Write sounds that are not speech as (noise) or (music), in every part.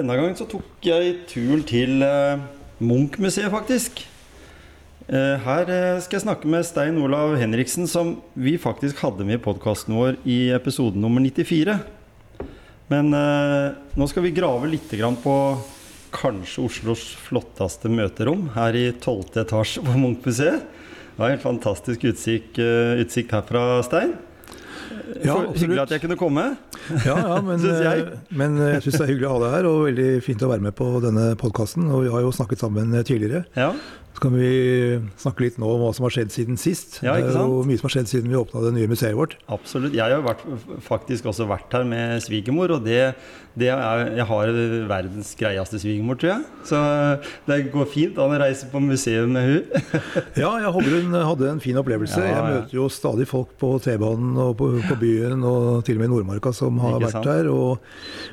Denne gangen så tok jeg turen til eh, Munch-museet, faktisk. Eh, her eh, skal jeg snakke med Stein Olav Henriksen, som vi faktisk hadde med i podkasten vår i episode nummer 94. Men eh, nå skal vi grave litt på kanskje Oslos flotteste møterom, her i 12. etasje på Munch-museet. Det var en fantastisk utsikt, utsikt herfra, Stein. Ja, Hyggelig at jeg kunne komme. Ja, ja (laughs) men, Synes jeg. eh, men eh, jeg syns det er hyggelig å ha deg her, og veldig fint å være med på denne podkasten. Og vi har jo snakket sammen eh, tidligere. Ja, Så kan vi snakke litt nå om hva som har skjedd siden sist. Ja, ikke er jo mye som har skjedd siden vi åpna det nye museet vårt. Absolutt. Jeg har vært, faktisk også vært her med svigermor, og det, det er, jeg har verdens greieste svigermor, tror jeg. Så det går fint an å reise på museum med hun. (laughs) Ja, jeg håper hun hadde en fin opplevelse. Ja, Jeg møter jo stadig folk på T-banen og på, på byen, og til og med i Nordmarka som har vært sant? der. Og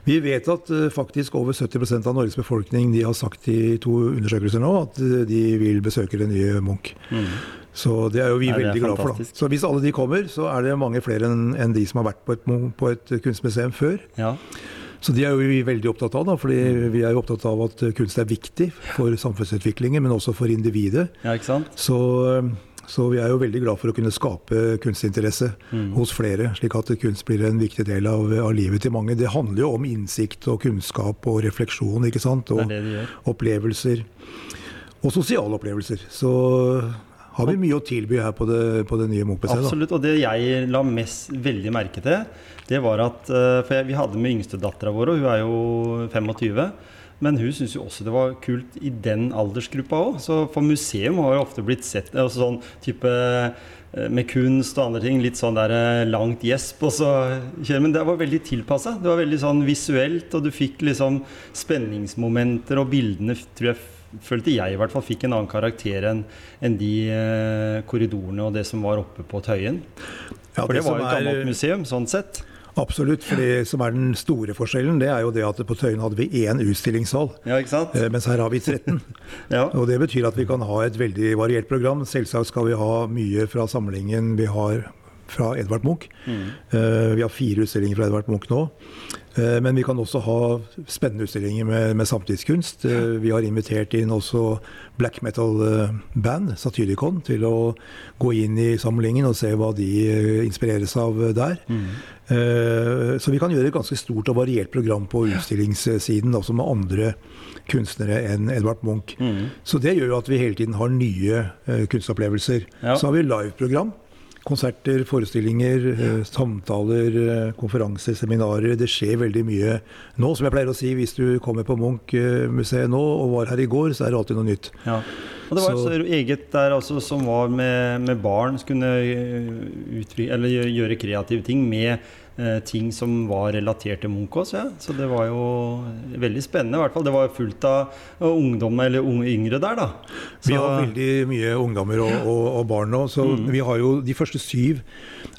vi vet at eh, faktisk over 70% av Norges befolkning de har sagt i to undersøkelser nå at eh, de vil besøke det nye Munch. Så det er jo vi er veldig glad for. da. Så hvis alle de kommer, så er det mange flere enn en de som har vært på et, på et kunstmuseum før. Ja. Så de er jo vi veldig opptatt av, da, fordi vi er jo opptatt av at kunst er viktig for samfunnsutviklingen, men også for individet. ja, ikke sant? Så, så vi er jo veldig glad for å kunne skape kunstinteresse Mm. hos flere, slik at kunst blir en viktig del av, av livet til mange. Det handler jo om innsikt og kunnskap og refleksjon, ikke sant? Og det det de opplevelser. Og sosiale opplevelser. Så har vi mye å tilby her på det, på det nye Munch-museet. Absolutt. Og det jeg la mest veldig merke til, det var at eh, For vi hadde med yngstedattera vår, og hun er jo 25. Men hun syntes jo også det var kult i den aldersgruppa òg. For museum har jo ofte blitt sett altså sånn type eh, med kunst og andre ting. Litt sånn der eh, langt gjesp. Men det var veldig tilpassa. Det var veldig sånn visuelt, og du fikk liksom spenningsmomenter, og bildene tror jeg følte jeg i hvert fall fikk en annen karakter enn en de eh, korridorene og det som var oppe på Tøyen. Ja, For det var jo et gammelt museum, sånn sett. Absolutt. For det som er den store forskjellen, det er jo det at på Tøyen hadde vi én utstillingssal. Ja, ikke sant? eh, Mens her har vi 13. (laughs) Ja. Og Det betyr at vi kan ha et veldig variert program. Selvsagt skal vi ha mye fra samlingen vi har fra Edvard Munch. Eh, Vi har fire utstillinger fra Edvard Munch nå. Eh, Men vi kan også ha spennende utstillinger med, med samtidskunst. Eh, Vi har invitert inn også black metal-band, Satyricon, til å gå inn i samlingen og se hva de eh, inspireres av der. Mm. Så vi kan gjøre et ganske stort og variert program på utstillingssiden, også med andre kunstnere enn Edvard Munch. Mm. Så det gjør jo at vi hele tiden har nye eh, kunstopplevelser. Ja. Så har vi liveprogram. Konserter, forestillinger, eh, samtaler, eh, konferanser, seminarer. Det skjer veldig mye nå. Som jeg pleier å si, hvis du kommer på Munch-museet nå og var her i går, så er det alltid noe nytt. Ja. Og det var Så- et eget der altså, som var med, med barn, som kunne eh, eller gjøre, kreative ting med ting som var relatert til Munch også. Ja. Så det var jo veldig spennende. i hvert fall. Det var fullt av eh, ungdom eller unge yngre der, da. Vi har veldig mye ungdommer og, og, og barn nå. Så Mm. vi har jo de første syv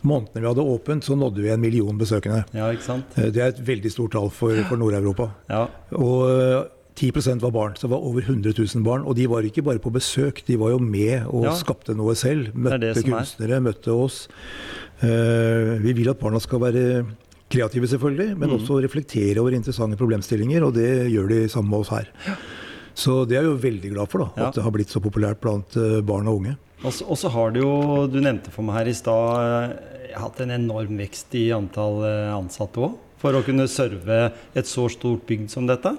månedene vi hadde åpent, så nådde vi en million besøkende. Ja, ikke sant? Eh, Det er et veldig stort tall for, for Nord-Europa. Ja. Og eh, 10% var barn, så det var over 100 000 barn. Og de var ikke bare på besøk, de var jo med og Ja. skapte noe selv. Møtte er. kunstnere, møtte oss. Uh, vi vil at barna skal være kreative, selvfølgelig, men Mm. også reflektere over interessante problemstillinger, og det gjør de sammen med oss her. Så det er jeg jo veldig glad for, da, Ja. at det har blitt så populært blant eh, barn og unge. Og så- har du jo, du nevnte for meg her i stad, eh, hatt en enorm vekst i antall ansatte òg. For å kunne serve et så stort bygd som dette.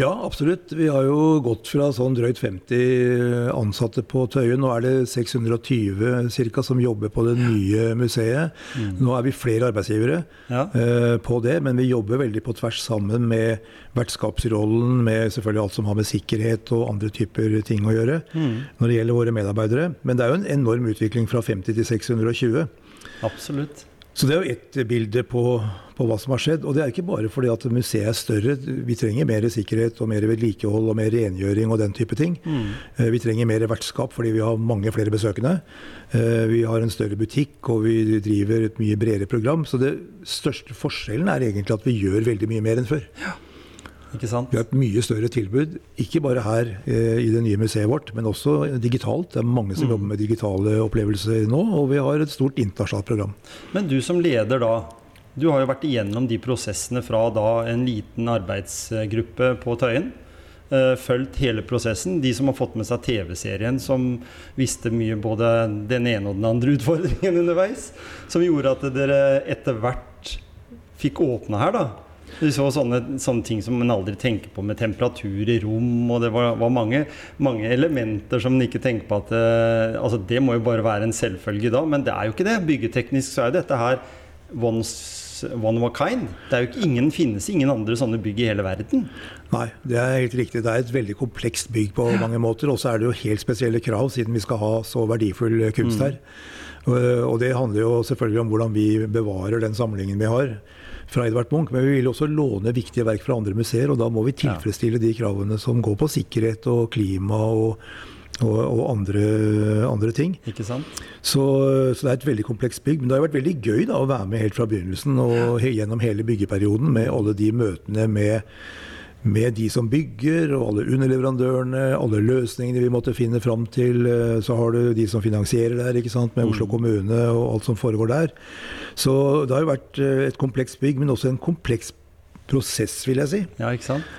Ja, absolutt. Vi har jo gått fra sånn drøyt 50 ansatte på Tøyen. Nå er det 620 ca. som jobber på det nye museet. Nå er vi flere arbeidsgivere Ja. uh, på det, men vi jobber veldig på tvers sammen med vertskapsrollen, med selvfølgelig alt som har med sikkerhet og andre typer ting å gjøre når det gjelder våre medarbeidere. Men det er jo en enorm utvikling fra 50 til 620. Absolutt. Så det er jo ett bilde på, på, hva som har skjedd. Og det er ikke bare fordi at museet er større. Vi trenger mer sikkerhet og mer vedlikehold og mer rengjøring og den type ting. Mm. Eh, vi trenger mer vertskap fordi vi har mange flere besøkende. Eh, vi har en større butikk og vi driver et mye bredere program. Så det største forskjellen er egentlig at vi gjør veldig mye mer enn før. Ja. Vi har et mye større tilbud, ikke bare her eh, i det nye museet vårt, men også digitalt. Det er mange som mm. jobber med digitale opplevelser nå, og vi har et stort internasjonalt program. Men du som leder da, du har jo vært igjennom de prosessene fra da en liten arbeidsgruppe på Tøyen. Uh, fulgt hele prosessen. De som har fått med seg TV-serien, som visste mye både den ene og den andre utfordringen (laughs) underveis. Som gjorde at dere etter hvert fikk åpna her, da. Du så sånne, sånne, ting som man aldri tenker på, med temperatur i rom, og det var, var mange, mange, elementer som man ikke tenker på at det, altså Det må jo bare være en selvfølge da, men det er jo ikke det. Byggeteknisk så er jo dette her once, one of a kind. Det er jo ikke ingen, finnes ingen andre sånne bygg i hele verden. Nei, det er helt riktig. Det er et veldig komplekst bygg på mange måter. Og så er det jo helt spesielle krav, siden vi skal ha så verdifull kunst mm. her. Mm. Og det handler jo selvfølgelig om hvordan vi bevarer den samlingen vi har fra Edvard Munch, men vi vil også låne viktige verk fra andre museer. Og da må vi tilfredsstille de kravene som går på sikkerhet og klima og, og, og andre, andre, ting. Ikke sant? Så, så, det er et veldig komplekst bygg. Men det har vært veldig gøy da, å være med helt fra begynnelsen og gjennom hele byggeperioden med alle de møtene med med de som bygger, og alle underleverandørene, alle løsningene vi måtte finne fram til. Eh, så har du de som finansierer der, ikke sant, med Oslo mm. kommune og alt som foregår der. Så det har jo vært eh, et komplekst bygg, men også en kompleks prosess, vil jeg si. Ja?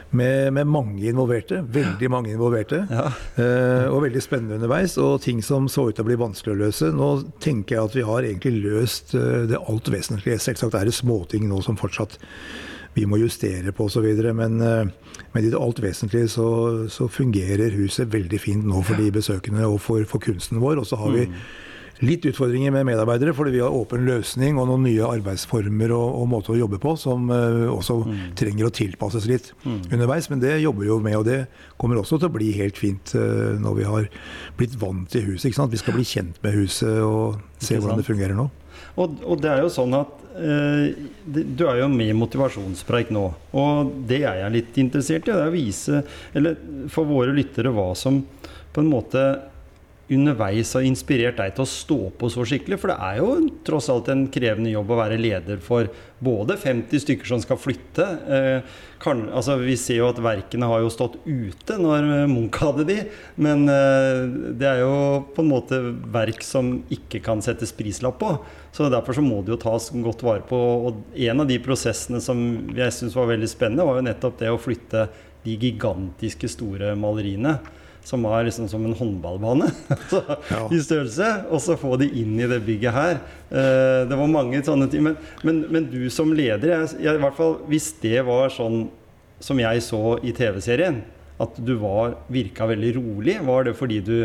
Med, med mange involverte. Veldig mange involverte. Ja. eh, og veldig spennende underveis. Og ting som så ut til å bli vanskelig å løse. Nå tenker jeg at vi har egentlig løst eh, det alt vesentlige. Selvsagt er det småting nå som fortsatt vi må justere på osv. Men, eh, men i det alt vesentlige så, så, fungerer huset veldig fint nå for de besøkende og for, for kunsten vår. Og så har vi mm. litt utfordringer med medarbeidere, fordi vi har åpen løsning og noen nye arbeidsformer og, og måter å jobbe på som uh, også mm. trenger å tilpasses litt mm. underveis. Men det jobber vi jo med, og det kommer også til å bli helt fint uh, når vi har blitt vant til huset. Vi skal bli kjent med huset og se hvordan det fungerer nå. Og, og, det er jo sånn at eh, Du er jo med i motivasjonspreik nå. Og det er jeg litt interessert i. Det er å vise, eller for våre lyttere, hva som på en måte underveis har inspirert deg til å stå på så skikkelig? For det er jo tross alt en krevende jobb å være leder for både 50 stykker som skal flytte. Eh, kan, altså vi ser jo at verkene har jo stått ute når Munch hadde de. Men eh, det er jo på en måte verk som ikke kan settes prislapp på. Så derfor så må det jo tas godt vare på. Og en av de prosessene som jeg syns var veldig spennende, var jo nettopp det å flytte de gigantiske store maleriene som var liksom som en håndballbane (laughs) ja. i størrelse, og så få de inn i det bygget her. Uh, det var mange sånne ting. Men, men, men du som leder, jeg, jeg, i hvert fall, hvis det var sånn som jeg så i TV-serien, at du var, virka veldig rolig, var det fordi du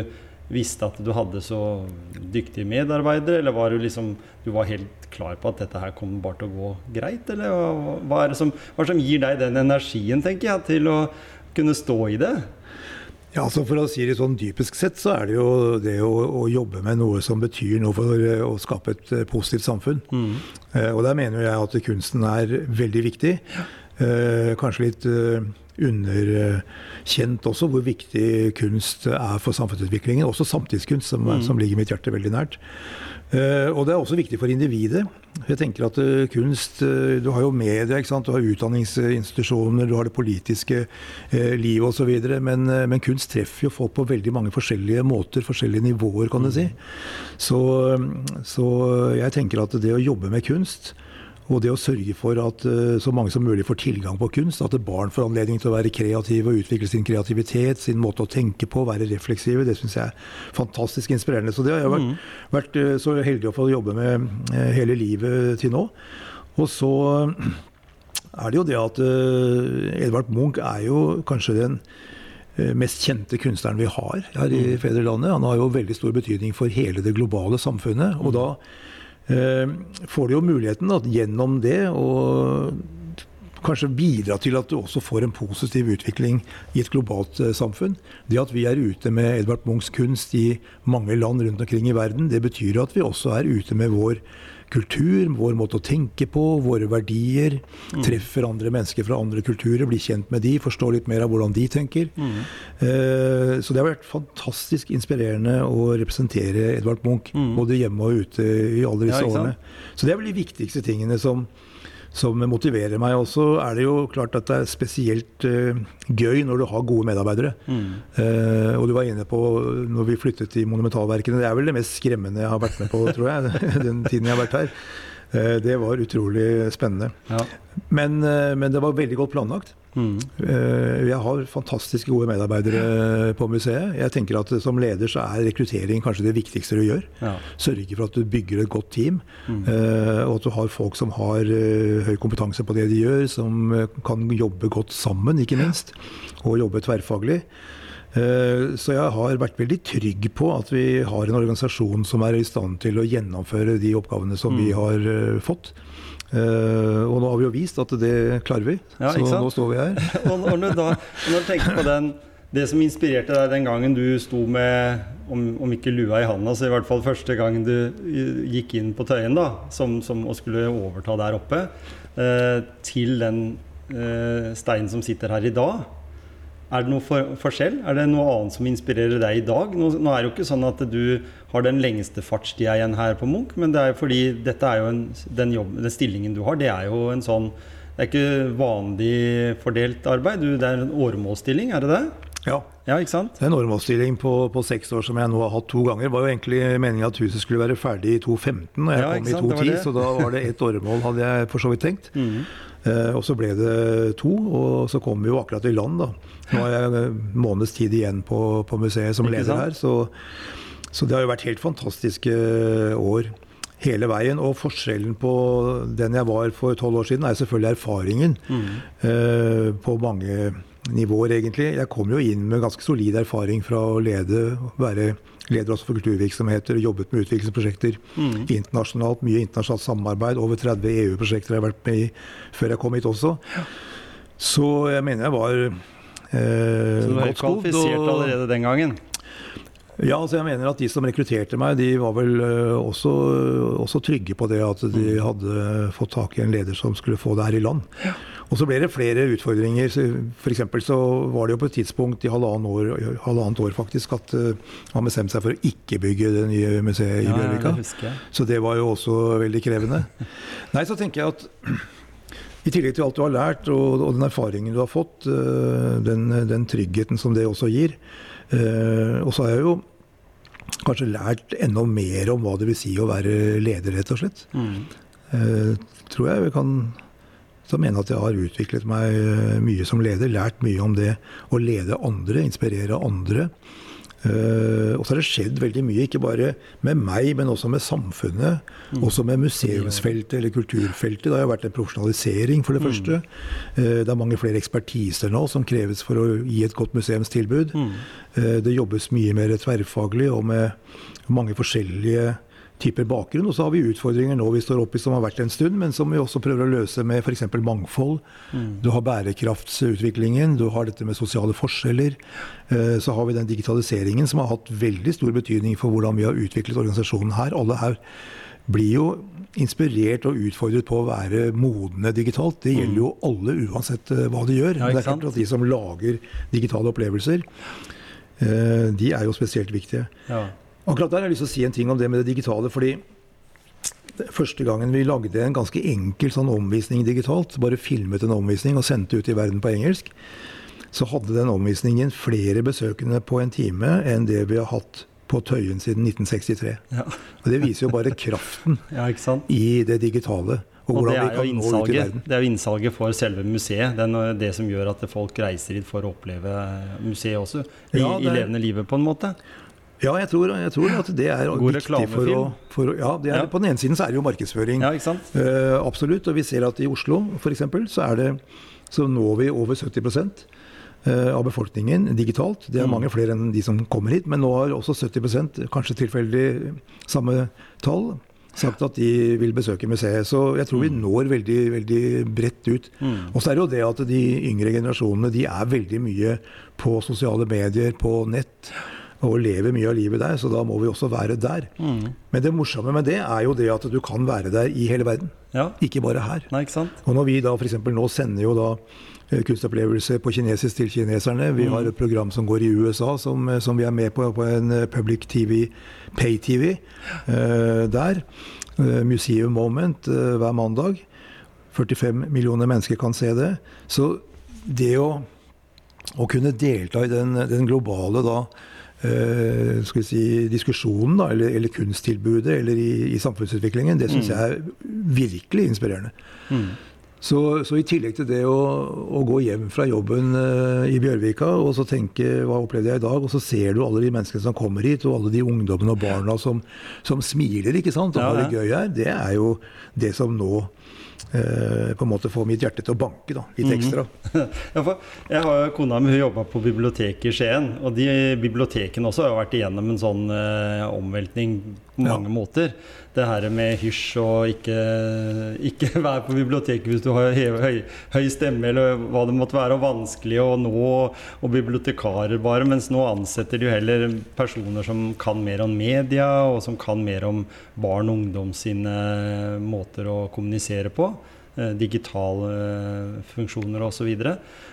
visste at du hadde så dyktige medarbeidere, eller var du liksom du var helt klar på at dette her kommer bare til å gå greit? Eller hva, hva er det som, hva som gir deg den energien, tenker jeg, til å kunne stå i det? Ja, altså For å si det sånn dypisk sett, så er det jo det å, å jobbe med noe som betyr noe for å skape et uh, positivt samfunn. Mm. Uh, og der mener jeg at kunsten er veldig viktig. Uh, kanskje litt underkjent også, hvor viktig kunst er for samfunnsutviklingen. Også samtidskunst, som, mm. som ligger mitt hjerte veldig nært. Uh, og det er også viktig for individet. Jeg tenker at uh, kunst uh, Du har jo media, ikke sant? du har utdanningsinstitusjoner, du har det politiske livet osv. Men, men kunst treffer jo folk på veldig mange forskjellige måter, forskjellige nivåer, kan du si. Så, så jeg tenker at det å jobbe med kunst og det å sørge for at uh, så mange som mulig får tilgang på kunst, at barn får anledning til å være kreative og utvikle sin kreativitet, sin måte å tenke på, være refleksive, det syns jeg er fantastisk inspirerende. Så det har jeg vært, mm. vært uh, så heldig å få jobbe med uh, hele livet til nå. Og så er det jo det at Edvard Munch er jo kanskje den mest kjente kunstneren vi har her i mm. fedrelandet. Han har jo veldig stor betydning for hele det globale samfunnet. og mm. da Eh, får du jo muligheten da, gjennom det å kanskje bidra til at du også får en positiv utvikling i et globalt eh, samfunn. Det at vi er ute med Edvard Munchs kunst i mange land rundt omkring i verden, det betyr at vi også er ute med vår kultur, vår måte å tenke på, våre verdier. Mm. Treffer andre mennesker fra andre kulturer, blir kjent med de, forstår litt mer av hvordan de tenker. Mm. Eh, så det har vært fantastisk inspirerende å representere Edvard Munch, mm. både hjemme og ute i alle disse ja, årene. Så det er vel de viktigste tingene som som motiverer meg. Og så er det jo klart at det er spesielt uh, gøy når du har gode medarbeidere. Mm. Uh, og du var inne på når vi flyttet til Monumentalverkene. Det er vel det mest skremmende jeg har vært med på, tror jeg. (laughs) den tiden jeg har vært her. Uh, det var utrolig spennende. Ja. Men, men, det var veldig godt planlagt. Mm. Eh, jeg har fantastisk gode medarbeidere på museet. Jeg tenker at Som leder så er rekruttering kanskje det viktigste du gjør. Ja. Sørge for at du bygger et godt team, mm. Eh, og at du har folk som har eh, høy kompetanse på det de gjør, som kan jobbe godt sammen, ikke minst, og jobbe tverrfaglig. Så jeg har vært veldig trygg på at vi har en organisasjon som er i stand til å gjennomføre de oppgavene som mm. vi har fått. Uh, og nå har vi jo vist at det klarer vi, ja, så nå står vi her. (laughs) og når du, da, når du tenker på den, det som inspirerte deg den gangen du sto med, om, om, ikke lua i handa, så i hvert fall første gangen du gikk inn på Tøyen da, som, som, og skulle overta der oppe, til den steinen som sitter her i dag. Er det noe for, forskjell? Er det noe annet som inspirerer deg i dag? Nå, nå, er det jo ikke sånn at du har den lengste fartstida igjen her på Munch, men det er fordi dette er jo en, den, jobb, den, stillingen du har, det er jo en sånn Det er ikke vanlig fordelt arbeid. Du, det er en åremålsstilling, er det det? Ja. ja ikke sant? En åremålsstilling på, på, seks år som jeg nå har hatt to ganger. Var jo egentlig meningen at huset skulle være ferdig i 2015, og jeg ja, kom i 2010, så da var det ett åremål, hadde jeg for så vidt tenkt. (laughs) Mm. Eh, og så ble det to, og så kom vi jo akkurat i land, da. Nå har jeg en måneds tid igjen på, på museet som leder her, så, så, det har jo vært helt fantastiske år hele veien. Og forskjellen på den jeg var for tolv år siden, er selvfølgelig erfaringen mm. eh, på mange nivåer, egentlig. Jeg kom jo inn med ganske solid erfaring fra å lede, være leder også for kulturvirksomheter, jobbet med utviklingsprosjekter mm. internasjonalt. Mye internasjonalt samarbeid. Over 30 EU-prosjekter har jeg vært med i før jeg kom hit også. Så jeg mener jeg var eh, Så du var kvalifisert og, allerede den gangen? Ja, altså jeg mener at de som rekrutterte meg, de var vel uh, også, også, trygge på det at de mm. hadde fått tak i en leder som skulle få det her i land. Ja. Og så ble det flere utfordringer. F.eks. så var det jo på et tidspunkt i halvannet år, halvannet år faktisk, at man bestemte seg for å ikke bygge det nye museet i Bjørvika. Ja, så det var jo også veldig krevende. (laughs) Nei, så tenker jeg at i tillegg til alt du har lært og, og den erfaringen du har fått, uh, den, den, tryggheten som det også gir. Uh, og så har jeg jo kanskje lært enda mer om hva det vil si å være leder, rett og slett. Mm. tror jeg vi kan så mener jeg at jeg har utviklet meg eh, mye som leder. Lært mye om det å lede andre, inspirere andre. Uh, og så har det skjedd veldig mye, ikke bare med meg, men også med samfunnet. Mm. Også med museumsfeltet eller kulturfeltet. Det har jo vært en profesjonalisering, for det mm. første. Uh, det er mange flere ekspertiser nå som kreves for å gi et godt museumstilbud. Mm. Uh, det jobbes mye mer tverrfaglig og med mange forskjellige typer bakgrunn. Og så har vi utfordringer nå vi står oppe i som har vært en stund, men som vi også prøver å løse med f.eks. mangfold. Mm. Du har bærekraftsutviklingen, du har dette med sosiale forskjeller. Eh, så har vi den digitaliseringen som har hatt veldig stor betydning for hvordan vi har utviklet organisasjonen her. Alle her blir jo inspirert og utfordret på å være modne digitalt. Det gjelder jo mm. alle uansett eh, hva de gjør. Ja, det er klart at De som lager digitale opplevelser, eh, de er jo spesielt viktige. Ja. Akkurat der har jeg lyst til å si en ting om det med det digitale. fordi Første gangen vi lagde en ganske enkel sånn omvisning digitalt, bare filmet en omvisning og sendte ut i verden på engelsk, så hadde den omvisningen flere besøkende på en time enn det vi har hatt på Tøyen siden 1963. Ja. Og Det viser jo bare kraften (laughs) ja, i det digitale. Og, og det, er jo innsalget, det er jo innsalget for selve museet. Det er det som gjør at folk reiser hit for å oppleve museet også. I, ja, det, i levende livet, på en måte. Ja, jeg tror, jeg tror, at det er God viktig for å, for å ja, er, ja, På den ene siden så er det jo markedsføring. Ja, ikke sant? Uh, absolutt. Og vi ser at i Oslo f.eks. så er det så når vi over 70 uh, eh, av befolkningen digitalt. Det er mm. mange flere enn de som kommer hit, men nå har også 70% kanskje tilfeldig samme tall, sagt at de vil besøke museet. Så jeg tror vi når veldig, veldig bredt ut. Og så er det jo det at de yngre generasjonene de er veldig mye på sosiale medier, på nett. Og lever mye av livet der, så da må vi også være der. Men det morsomme med det er jo det at du kan være der i hele verden. Ja. Ikke bare her. Nei, ikke? Og når vi da f.eks. nå sender jo da eh, kunstopplevelser på kinesisk til kineserne. Vi har et program som går i USA, som, eh, som vi er med på på en eh, public TV, pay-TV uh, der. Uh, Museum Moment uh, hver mandag. 45 millioner mennesker kan se det. Så det å, å kunne delta i den, den globale da, skal vi si, diskusjonen, da, eller, eller kunsttilbudet, eller i, i samfunnsutviklingen, det syns jeg er virkelig inspirerende. Så, så i tillegg til det å, å gå hjem fra jobben eh, i Bjørvika og så tenke hva opplevde jeg i dag, og så ser du alle de menneskene som kommer hit, og alle de ungdommene og barna som, som smiler ikke sant, og Ja, har det gøy her, det er jo det som nå eh, på en måte få mitt hjerte til å banke da, litt ekstra. (laughs) Ja, for jeg har jo Kona mi jobba på biblioteket i Skien. Og de bibliotekene også har vært igjennom en sånn eh, omveltning på Ja. mange måter. Det her med hysj og ikke, ikke (laughs) være på biblioteket hvis du har høy, høy, stemme eller hva det måtte være, og vanskelig å nå, og bibliotekarer bare. Mens nå ansetter de jo heller personer som kan mer om media, og som kan mer om barn og ungdom sine måter å kommunisere på eh, digitale eh, funksjoner osv.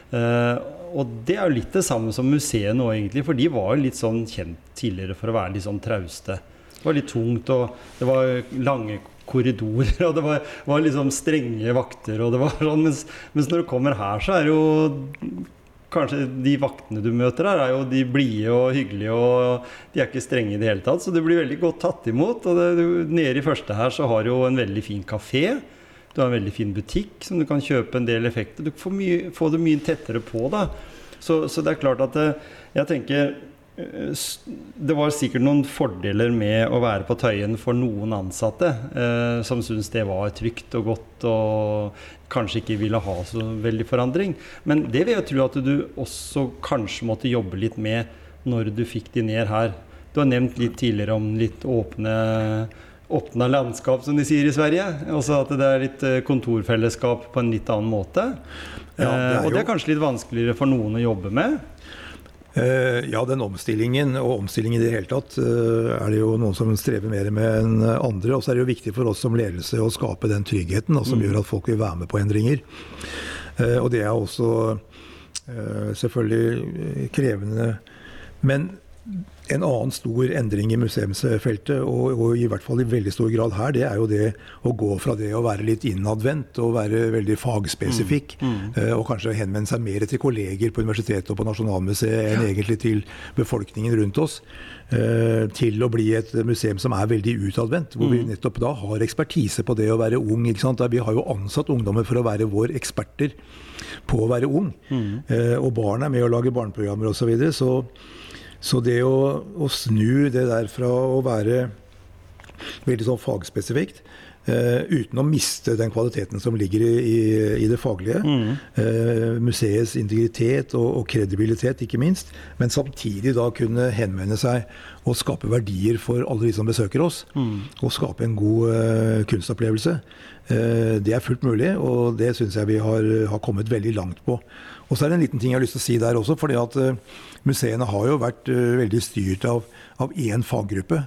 Uh, og det er jo litt det samme som museet nå, egentlig. For de var jo litt sånn kjent tidligere for å være litt sånn trauste. Det var litt tungt, og det var lange korridorer, (laughs) og det var, var liksom strenge vakter. og det var sånn, mens, mens når du kommer her, så er jo Kanskje de vaktene du møter her, er jo de blide og hyggelige, og de er ikke strenge i det hele tatt. Så du blir veldig godt tatt imot. Og det, nede i første her så har du jo en veldig fin kafé. Du har en veldig fin butikk som du kan kjøpe en del effekter. Du får, mye, får det mye tettere på. da. Så, så det er klart at eh, jeg tenker det var sikkert noen fordeler med å være på Tøyen for noen ansatte, eh, som syntes det var trygt og godt og kanskje ikke ville ha så veldig forandring. Men det vil jeg tro at du også kanskje måtte jobbe litt med når du fikk de ned her. Du har nevnt litt tidligere om litt åpne Åpna landskap, som de sier i Sverige. Også at det er litt eh, kontorfellesskap på en litt annen måte. Ja, det Eh, og det er kanskje litt vanskeligere for noen å jobbe med. Eh, ja, den omstillingen, og omstilling i det hele tatt, eh, er det jo noen som strever mer med enn andre. Og så er det jo viktig for oss som ledelse å skape den tryggheten da, som gjør at folk vil være med på endringer. Eh, og det er også selvfølgelig krevende. Men en annen stor endring i museumsfeltet, og, og i hvert fall i veldig stor grad her, det er jo det å gå fra det å være litt innadvendt og være veldig fagspesifikk, eh, og kanskje henvende seg mer til kolleger på universitetet og på Nasjonalmuseet enn egentlig til befolkningen rundt oss, eh, til å bli et museum som er veldig utadvendt, hvor vi nettopp da har ekspertise på det å være ung. ikke sant? Vi har jo ansatt ungdommer for å være våre eksperter på å være ung. Eh, og barn er med å lage barneprogrammer osv. Så, videre, så så det å, å snu det der fra å være veldig sånn fagspesifikt, uten å miste den kvaliteten som ligger i, i, i det faglige, eh, museets integritet og, og kredibilitet ikke minst, men samtidig da kunne henvende seg og skape verdier for alle de som besøker oss, og skape en god eh, kunstopplevelse. Eh, det er fullt mulig, og det syns jeg vi har, har kommet veldig langt på. Og så er det en liten ting jeg har lyst til å si der også, fordi at eh, museene har jo vært eh, veldig styrt av, av én faggruppe.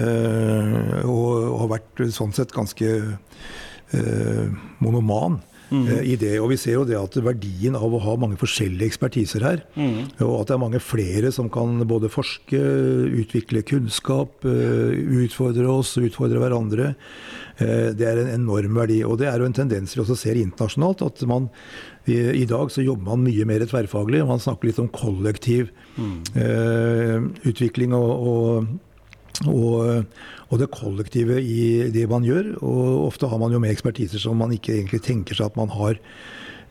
Eh, og, har vært eh, sånn sett ganske eh, monoman Mm. i det. Og vi ser jo det at verdien av å ha mange forskjellige ekspertiser her, og at det er mange flere som kan både forske, utvikle kunnskap, eh, utfordre oss, utfordre hverandre, eh, det er en enorm verdi. Og det er jo en tendens vi også ser internasjonalt, at man i, I dag så jobber man mye mer tverrfaglig. Man snakker litt om kollektiv mm. utvikling og, og, og, og det kollektive i det man gjør. Og ofte har man jo med ekspertiser som man ikke egentlig tenker seg at man har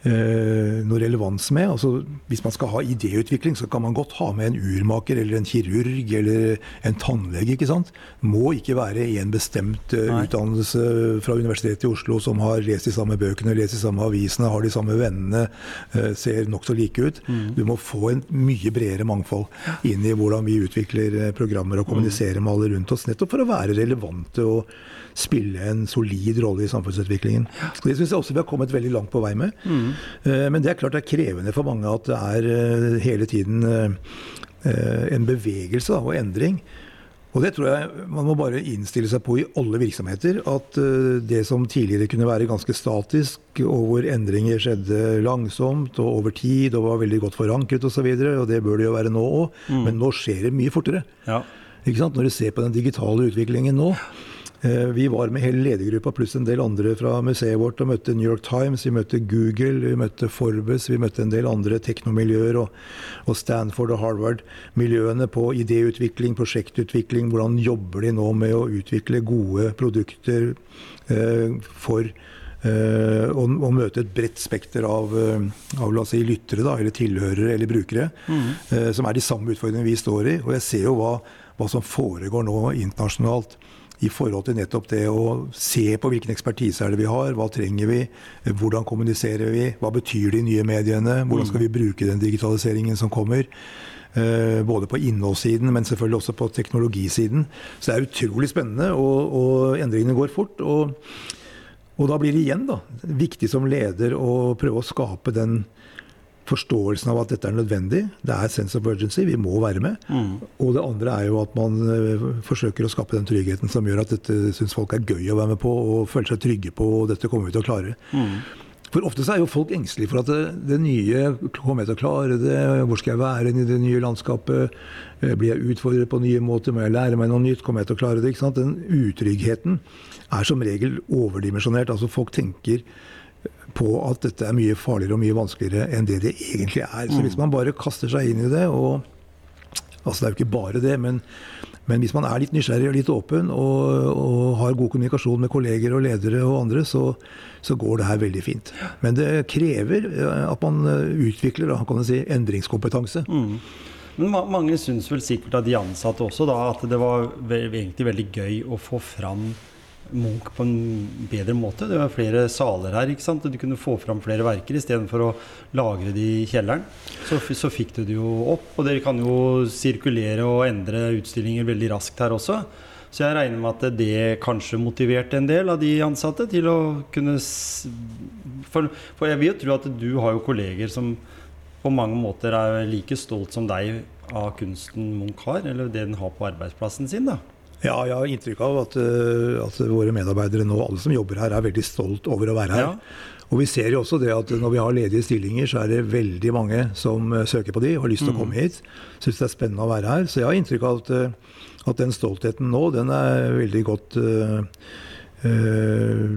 noe relevans med. Altså, hvis man skal ha idéutvikling, så kan man godt ha med en urmaker eller en kirurg eller en tannlege. ikke sant? Må ikke være en bestemt Nei. utdannelse fra Universitetet i Oslo som har lest de samme bøkene, lest de samme avisene, har de samme vennene, eh, ser nokså like ut. Mm. Du må få en mye bredere mangfold inn i hvordan vi utvikler eh, programmer og kommuniserer med alle rundt oss, nettopp for å være relevante og spille en solid rolle i samfunnsutviklingen. Så Det syns jeg også vi har kommet veldig langt på vei med. Mm. Men det er klart det er krevende for mange at det er eh, hele tiden eh, en bevegelse og endring. Og det tror jeg man må bare innstille seg på i alle virksomheter. At det som tidligere kunne være ganske statisk, og hvor endringer skjedde langsomt og over tid og var veldig godt forankret osv., og, så videre, og det bør det jo være nå òg, mm. men nå skjer det mye fortere. Ja. Når du ser på den digitale utviklingen nå, Eh, vi var med hele ledergruppa pluss en del andre fra museet vårt og møtte New York Times, vi møtte Google, vi møtte Forbes, vi møtte en del andre teknomiljøer og, og Stanford og Harvard-miljøene på idéutvikling, prosjektutvikling. Hvordan jobber de nå med å utvikle gode produkter eh, for Uh, og, og, møte et bredt spekter av, uh, av si, lyttere, da, eller tilhørere eller brukere, mm. uh, som er de samme utfordringene vi står i. Og jeg ser jo hva, hva som foregår nå internasjonalt i forhold til nettopp det å se på hvilken ekspertise er det vi har, hva trenger vi, hvordan kommuniserer vi, hva betyr de nye mediene, hvordan skal vi bruke den digitaliseringen som kommer. Uh, både på innholdssiden, men selvfølgelig også på teknologisiden. Så det er utrolig spennende, og, og endringene går fort. Og, og, da blir det igjen da, viktig som leder å prøve å skape den forståelsen av at dette er nødvendig. Det er sense of urgency. Vi må være med. Mm. Og det andre er jo at man uh, forsøker å skape den tryggheten som gjør at dette syns folk er gøy å være med på og føler seg trygge på, og dette kommer vi til å klare. Mm. For ofte så er jo folk engstelige for at det, det, nye Kommer jeg til å klare det? Hvor skal jeg være i det nye landskapet? Eh, blir jeg utfordret på nye måter? Må jeg lære meg noe nytt? Kommer jeg til å klare det? Den utryggheten er som regel overdimensjonert. Altså folk tenker på at dette er mye farligere og mye vanskeligere enn det det egentlig er. Så hvis mm. man bare kaster seg inn i det og Altså det er jo ikke bare det, men, men hvis man er litt nysgjerrig og litt åpen og, og, har god kommunikasjon med kolleger og ledere og andre, så, så, går det her veldig fint. Men det krever eh, at man eh, utvikler kan si, endringskompetanse. Mm. Men mange syns vel sikkert av de ansatte også da, at det var egentlig veldig gøy å få fram Munch på en bedre måte. Det var flere saler her. ikke sant? Du kunne få fram flere verker istedenfor å lagre de i kjelleren. Så, så, fikk du det jo opp. Og dere kan jo sirkulere og endre utstillinger veldig raskt her også. Så jeg regner med at det kanskje motiverte en del av de ansatte til å kunne For, for jeg vil jo tro at du har jo kolleger som på mange måter er like stolt som deg av kunsten Munch har, eller det den har på arbeidsplassen sin. da. Ja, jeg har inntrykk av at, eh, at, våre medarbeidere nå, alle som jobber her, er veldig stolt over å være her. Ja. Og vi ser jo også det at når vi har ledige stillinger, så er det veldig mange som eh, søker på de og har lyst til mm. å komme hit. Syns det er spennende å være her. Så jeg har inntrykk av at, eh, at den stoltheten nå, den er veldig godt uh, uh,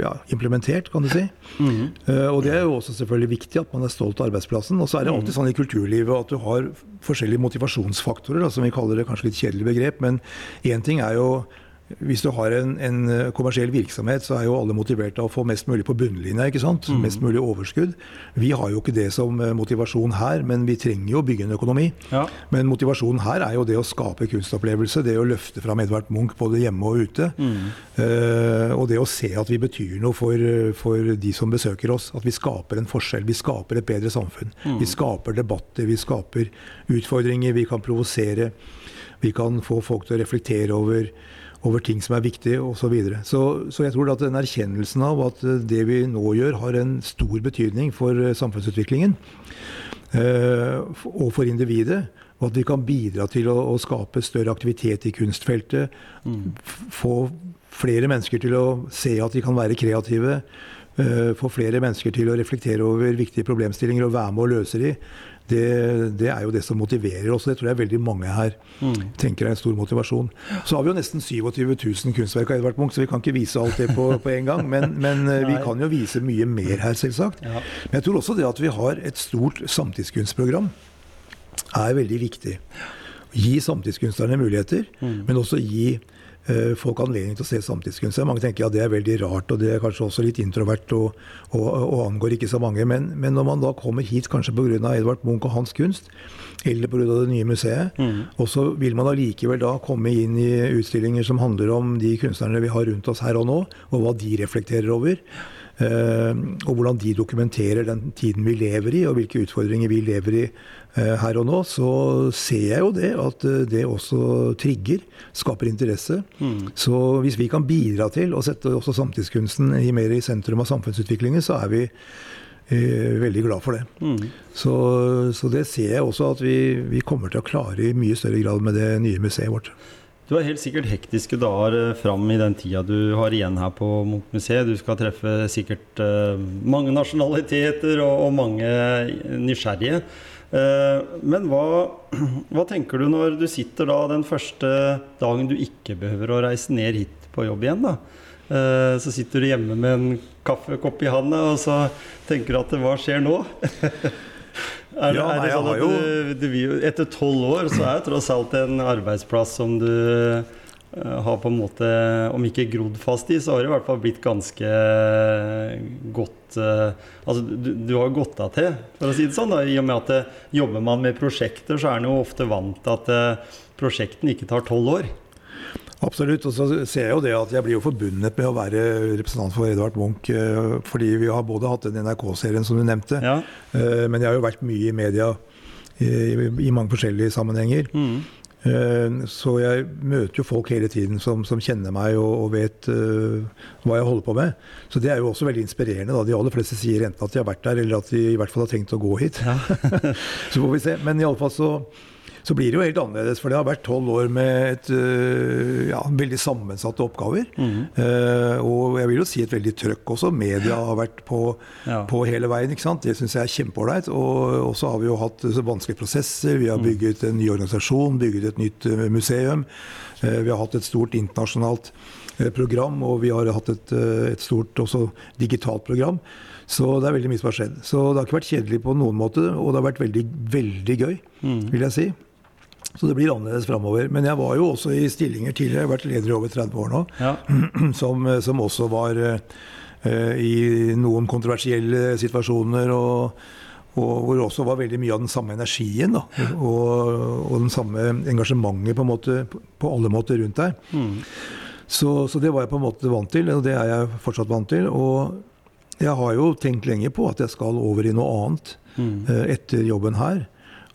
ja, implementert, kan du si. Mm. Uh, og det er jo også selvfølgelig viktig at man er stolt av arbeidsplassen. Og så er det alltid mm. sånn i kulturlivet at du har forskjellige motivasjonsfaktorer, da, som vi kaller det kanskje litt kjedelig begrep. Men én ting er jo hvis du har en, en, eh, kommersiell virksomhet, så er jo alle motivert av å få mest mulig på bunnlinja. ikke sant? Mm. Mest mulig overskudd. Vi har jo ikke det som eh, motivasjon her, men vi trenger jo å bygge en økonomi. Ja. Men motivasjonen her er jo det å skape kunstopplevelse, det å løfte fram Edvard Munch både hjemme og ute. Mm. Uh, og det å se at vi betyr noe for, for, de som besøker oss. At vi skaper en forskjell. Vi skaper et bedre samfunn. Mm. Vi skaper debatter, vi skaper utfordringer, vi kan provosere. Vi kan få folk til å reflektere over over ting som er viktige osv. Så, videre. så Så jeg tror at den erkjennelsen av at eh, det vi nå gjør, har en stor betydning for eh, samfunnsutviklingen eh, og for individet. Og at vi kan bidra til å, å skape større aktivitet i kunstfeltet. Mm. Få flere mennesker til å se at de kan være kreative. Få flere mennesker til å reflektere over viktige problemstillinger og være med å løse de det, det, er jo det som motiverer oss. Det tror jeg veldig mange her mm. tenker er en stor motivasjon. Så har vi jo nesten 27 000 kunstverk av Edvard Munch, så vi kan ikke vise alt det på, på en gang. Men, men eh, vi kan jo vise mye mer her, selvsagt. Ja. Men jeg tror også det at vi har et stort samtidskunstprogram, er veldig viktig. Gi samtidskunstnerne muligheter, mm. men også gi folk anledning til å se samtidskunst. Mange tenker ja, det er veldig rart, og det er kanskje også litt introvert og, og, og angår ikke så mange. Men, men, når man da kommer hit kanskje pga. Edvard Munch og hans kunst, eller pga. det nye museet, mm. og så vil man allikevel da komme inn i utstillinger som handler om de kunstnerne vi har rundt oss her og nå, og hva de reflekterer over. Uh, og hvordan de dokumenterer den tiden vi lever i, og hvilke utfordringer vi lever i uh, her og nå, så ser jeg jo det at uh, det også trigger, skaper interesse. Mm. Så hvis vi kan bidra til å sette også samtidskunsten i mer i sentrum av samfunnsutviklingen, så er vi veldig glad for det. Mm. Så, så, det ser jeg også at vi, vi kommer til å klare i mye større grad med det nye museet vårt. Du har helt sikkert hektiske dager eh, fram i den tida du har igjen her på Munch-museet. Du skal treffe sikkert uh, mange nasjonaliteter og, mange nysgjerrige. Uh, men hva, (clears throat) hva, tenker du når du sitter da den første dagen du ikke behøver å reise ned hit på jobb igjen? da? Så sitter du hjemme med en kaffekopp i handa, og så tenker du at hva skjer nå? (laughs) Er, ja, er det sånn at du, du, etter tolv år så er det tross alt en arbeidsplass som du uh, har på en måte, om ikke grodd fast i, så har det i hvert fall blitt ganske godt uh, Altså du, du, har gått av til, for å si det sånn. Da, I og med at det, jobber man med prosjekter, så er en jo ofte vant til at prosjektene ikke tar tolv år. Absolutt. Og så ser jeg jo det at jeg blir jo forbundet med å være representant for Edvard Munch. Eh, fordi vi har både hatt den NRK-serien som du nevnte, ja. Eh, men jeg har jo vært mye i media i, i mange forskjellige sammenhenger. Mm. Eh, så jeg møter jo folk hele tiden som, som kjenner meg og, og vet uh, hva jeg holder på med. Så det er jo også veldig inspirerende. Da. De aller fleste sier enten at de har vært der, eller at de i hvert fall har tenkt å gå hit. Ja. (laughs) så får vi se. Men iallfall så så blir det jo helt annerledes. For det har vært tolv år med et, øh, ja, veldig sammensatte oppgaver. Mm. Uh, og jeg vil jo si et veldig trøkk også. Media har vært på, ja. på hele veien. ikke sant? Det syns jeg er kjempeålreit. Og så har vi jo hatt vanskelige prosesser. Vi har mm. bygget en ny organisasjon, bygget et nytt øh, museum. Uh, vi har hatt et stort internasjonalt program, og vi har hatt et, et stort også digitalt program. Så det er veldig mye som har skjedd. Så det har ikke vært kjedelig på noen måte, og det har vært veldig, veldig gøy, mm. vil jeg si. Så det blir annerledes framover. Men jeg var jo også i stillinger tidligere, jeg har vært leder i over 30 år nå, ja. (clears throat) som, som, også var uh, i noen kontroversielle situasjoner. og og hvor det også var veldig mye av den samme energien da, og, og den samme engasjementet på, måte, på alle måter rundt deg. Mm. Så, så, det var jeg på en måte vant til, og det er jeg fortsatt vant til. Og jeg har jo tenkt lenge på at jeg skal over i noe annet mm. uh, etter jobben her.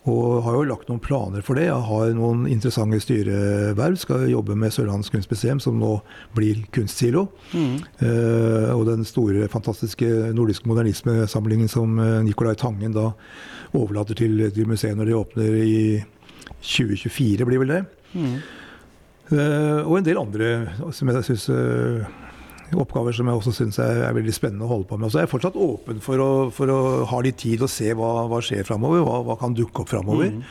Og har jo lagt noen planer for det. Jeg har noen interessante styreverv. Skal jobbe med Sørlandets kunstmuseum, som nå blir Kunstsilo. Mm. Eh, og den store, fantastiske nordiske modernismesamlingen som uh, Nicolai Tangen da overlater til, til museet når de åpner i 2024, blir vel det. Mm. Uh, og en del andre som jeg synes, oppgaver som jeg også syns er, er, veldig spennende å holde på med. Og så er jeg fortsatt åpen for å, for å ha litt tid og se hva, hva skjer framover. Hva, hva, kan dukke opp framover. Mm.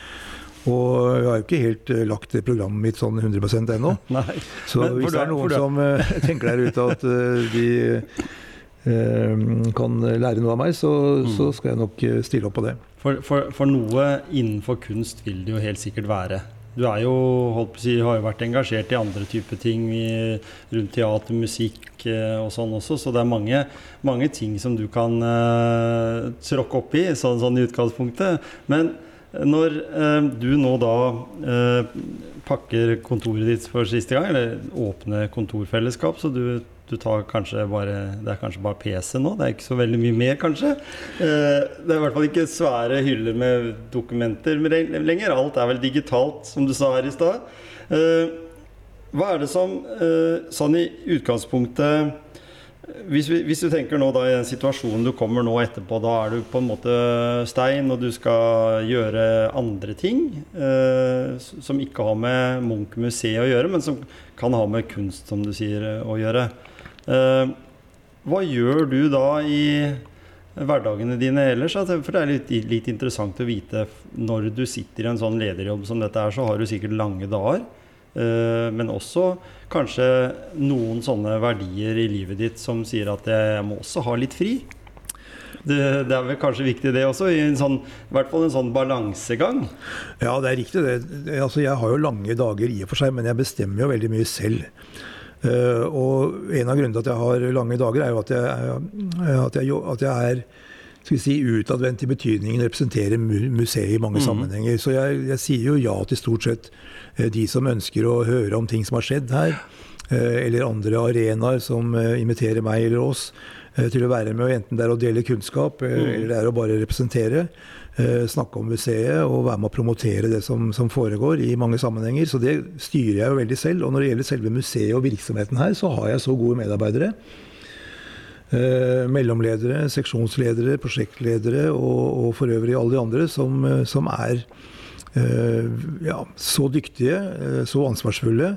Og jeg har jo ikke helt uh, lagt programmet mitt sånn 100% ennå. (laughs) Så Men, hvis det er noen som uh, (laughs) tenker der ute at uh, de kan lære noe av meg, så, mm. så, skal jeg nok stille opp på det. For, for, for noe innenfor kunst vil det jo helt sikkert være. Du er jo, holdt på å si, har jo vært engasjert i andre typer ting rundt teater, musikk eh, og sånn også, så det er mange, mange ting som du kan uh, tråkke opp i, sånn, sånn, i utgangspunktet. Men når uh, du nå da uh, pakker kontoret ditt for siste gang, eller åpner kontorfellesskap, så du du tar kanskje bare Det er kanskje bare PC nå? Det er ikke så veldig mye mer, kanskje? Eh, det er i hvert fall ikke svære hyller med dokumenter lenger. Alt er vel digitalt, som du sa her i stad. Eh, hva er det som, eh, sånn i utgangspunktet hvis, vi, hvis, du tenker nå da i den situasjonen du kommer nå etterpå, da er du på en måte stein, og du skal gjøre andre ting eh, som ikke har med Munch-museet å gjøre, men som kan ha med kunst, som du sier, å gjøre. Eh, hva gjør du da i hverdagene dine ellers? For det er litt, litt, interessant å vite når du sitter i en sånn lederjobb som dette er, så har du sikkert lange dager. Eh, men også kanskje noen sånne verdier i livet ditt som sier at jeg må også ha litt fri. det, det, er vel kanskje viktig det også, i, sånn, i hvert fall en sånn balansegang? Ja, det er riktig det. Altså, jeg har jo lange dager i og for seg, men jeg bestemmer jo veldig mye selv. Uh, og en av grunnene til at jeg har lange dager, er jo at jeg, at jeg, at jeg er skal vi si, utadvendt i betydningen representerer museet i mange mm. sammenhenger. Så jeg, jeg, sier jo ja til stort sett eh, de som ønsker å høre om ting som har skjedd her. Eh, eller andre arenaer som inviterer meg eller oss til å være med, enten det er å dele kunnskap mm. eller det er å bare representere. Eh, snakke om museet og være med å promotere det som, som, foregår i mange sammenhenger. Så det styrer jeg jo veldig selv. Og når det gjelder selve museet og virksomheten her, så har jeg så gode medarbeidere. Eh, mellomledere, seksjonsledere, prosjektledere og, og, for øvrig alle de andre som, som er eh, ja, så dyktige, eh, så ansvarsfulle,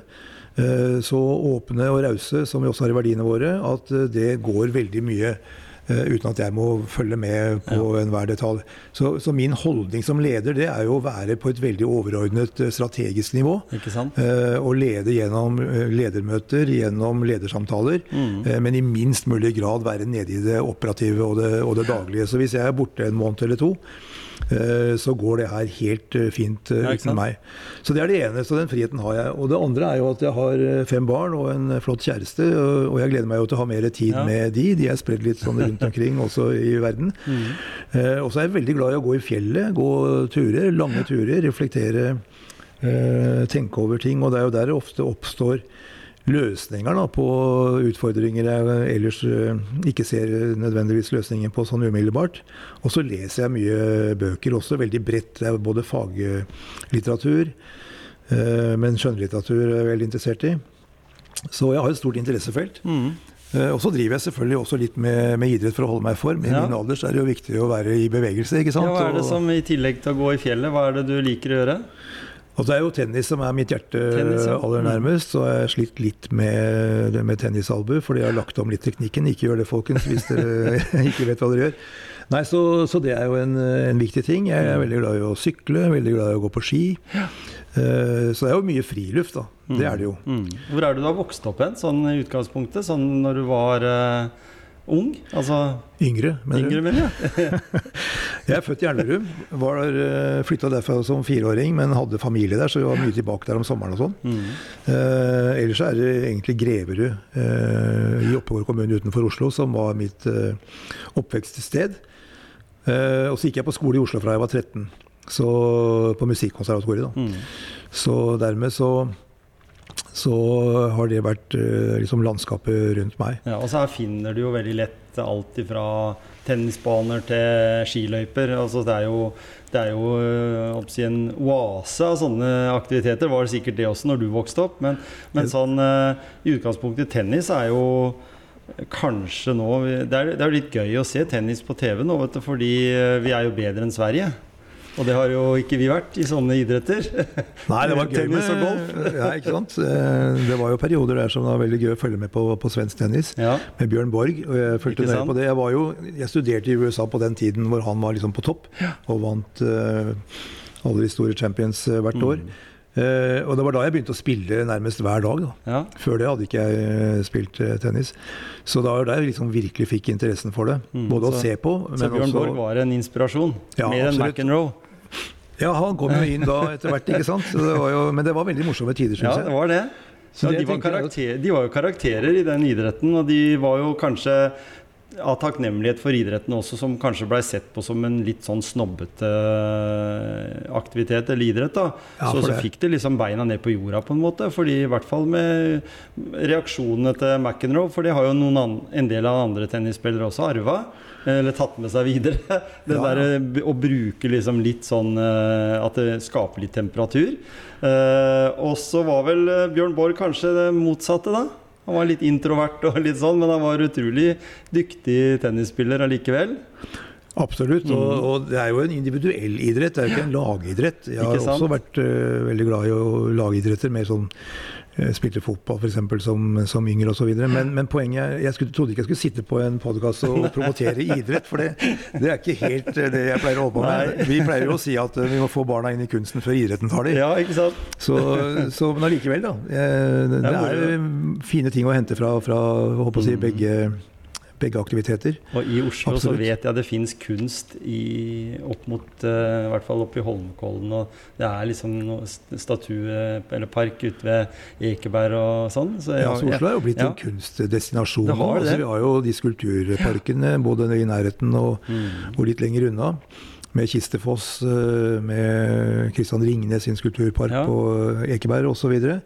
eh, så åpne og rause som vi også har i verdiene våre, at det går veldig mye Eh, uten at jeg må følge med på ja. enhver detalj. Så, så, min holdning som leder det er jo å være på et veldig overordnet eh, strategisk nivå. Eh, og lede gjennom ledermøter, gjennom ledersamtaler. Mm. Men i minst mulig grad være nede i det operative og det, og det daglige. Så hvis jeg er borte en måned eller to, Eh, så går det her helt eh, fint eh, uten meg. Så det er det ene. Så den friheten har jeg. Og det andre er jo at jeg har fem barn og en flott kjæreste. Og jeg gleder meg jo til å ha mer tid ja. med de. De er spredd litt sånn rundt omkring (laughs) også i verden. Mm. Og så er jeg veldig glad i å gå i fjellet. Gå turer, lange turer. Reflektere. Tenke over ting. Og det er jo der det ofte oppstår løsninger da, på utfordringer jeg ellers eh, ikke ser nødvendigvis løsningen på sånn umiddelbart. Og så leser jeg mye bøker også, veldig bredt. Det er både faglitteratur, eh, men skjønnlitteratur er jeg veldig interessert i. Så jeg har et stort interessefelt. Mm. Eh, og så driver jeg selvfølgelig også litt med, med idrett for å holde meg i form. I ja. min alder så er det jo viktig å være i bevegelse. ikke sant? Ja, hva er det som i tillegg til å gå i fjellet, hva er det du liker å gjøre? Og det er jo tennis som er mitt hjerte tennis, ja. aller mm. nærmest. Så jeg har slitt litt med, med tennisalbu, fordi jeg har lagt om litt teknikken. Ikke gjør det, folkens, hvis dere (laughs) ikke vet hva dere gjør. Nei, så, så det er jo en, en, viktig ting. Jeg er mm. veldig glad i å sykle, veldig glad i å gå på ski. Ja. Uh, så det er jo mye friluft, da. Mm. Det er det jo. Mm. Hvor er det du har vokst opp hen, sånn i utgangspunktet? Sånn når du var uh ung? Altså Yngre, mener yngre, mener jeg. (laughs) jeg er født i Elverum. Eh, Flytta derfra som fireåring, men hadde familie der, så vi var mye tilbake der om sommeren og sånn. Mm. Eh, ellers er det egentlig Greverud eh, i Oppegård kommune utenfor Oslo som var mitt eh, oppvekststed. Eh, og så gikk jeg på skole i Oslo fra jeg var 13, så på Musikkonservatoriet. da. Mm. Så dermed så så har det vært eh, liksom landskapet rundt meg. Ja, og så her finner du jo veldig lett alt fra tennisbaner til skiløyper. Altså det er jo, det er jo oppsi, en oase av sånne aktiviteter. Var det sikkert det også når du vokste opp. Men, men sånn, eh, i utgangspunktet tennis er jo kanskje nå Det er, det er litt gøy å se tennis på TV nå, vet du, fordi vi er jo bedre enn Sverige. Og det har jo ikke vi vært i sånne idretter. (laughs) Nei, det var gøy med og golf. (laughs) ja, ikke sant? Eh, det var jo perioder der som var veldig gøy å følge med på, på svensk tennis. Ja. Med Bjørn Borg. Og jeg fulgte nøye på det. Jeg, jo, jeg, studerte i USA på den tiden hvor han var liksom på topp og vant uh, alle de store champions uh, hvert mm. år. Uh, og det var da jeg begynte å spille nærmest hver dag. Ja. Før det hadde ikke jeg spilt tennis. Så da var det jeg liksom virkelig fikk interessen for det. Mm, Både så, å se på, men så Bjørn også Borg var en inspirasjon? Ja, mer enn McEnroe? Ja, han kom jo inn da etter hvert, ikke sant. Det jo, men det var veldig morsomme tider, syns jeg. Ja, det var det. Så ja, de, var de var karakterer i den idretten, og de var jo kanskje av takknemlighet for idretten også, som kanskje blei sett på som en litt sånn snobbete aktivitet eller idrett. da. Ja, så, så fikk de liksom beina ned på jorda, på en måte. fordi I hvert fall med reaksjonene til McEnroe, for det har jo noen en del av andre tennisspillere også arva eller tatt med seg videre. (laughs) Det ja. der eh, å bruke liksom litt sånn eh, At det skaper litt temperatur. Eh, og så var vel Bjørn Borg kanskje det motsatte, da. Han var litt introvert og litt sånn, men han var utrolig dyktig tennisspiller allikevel. Absolutt. Mm. Og, og, det er jo en individuell idrett, det er jo ikke en lagidrett. Jeg har også vært uh, veldig glad i å lagidretter. med sånn spilte fotball f.eks. som, som yngre osv. Men, men poenget er, jeg skulle, trodde ikke jeg skulle sitte på en podkast og (laughs) promotere idrett, for det, det, er ikke helt eh, det jeg pleier å holde på med. Vi pleier jo å si at eh, vi må få barna inn i kunsten før idretten tar dem. Ja, ikke sant? Så, så, men allikevel, da. Det er fine ting å hente fra, fra å si, begge begge aktiviteter. Og i Oslo Absolutt. så vet jeg det fins kunst i, opp mot uh, I hvert fall oppe i Holmenkollen. Og det er liksom noe statue eller park ute ved Ekeberg og sånn. Så jeg, Ja, så Oslo er jo blitt ja. en kunstdestinasjon. Det har det. Altså, vi har jo de skulpturparkene både i nærheten og, Mm. og litt lenger unna. Med Kistefoss, eh, med Kristian Ringnes sin skulpturpark Ja. på Ekeberg osv. Eh,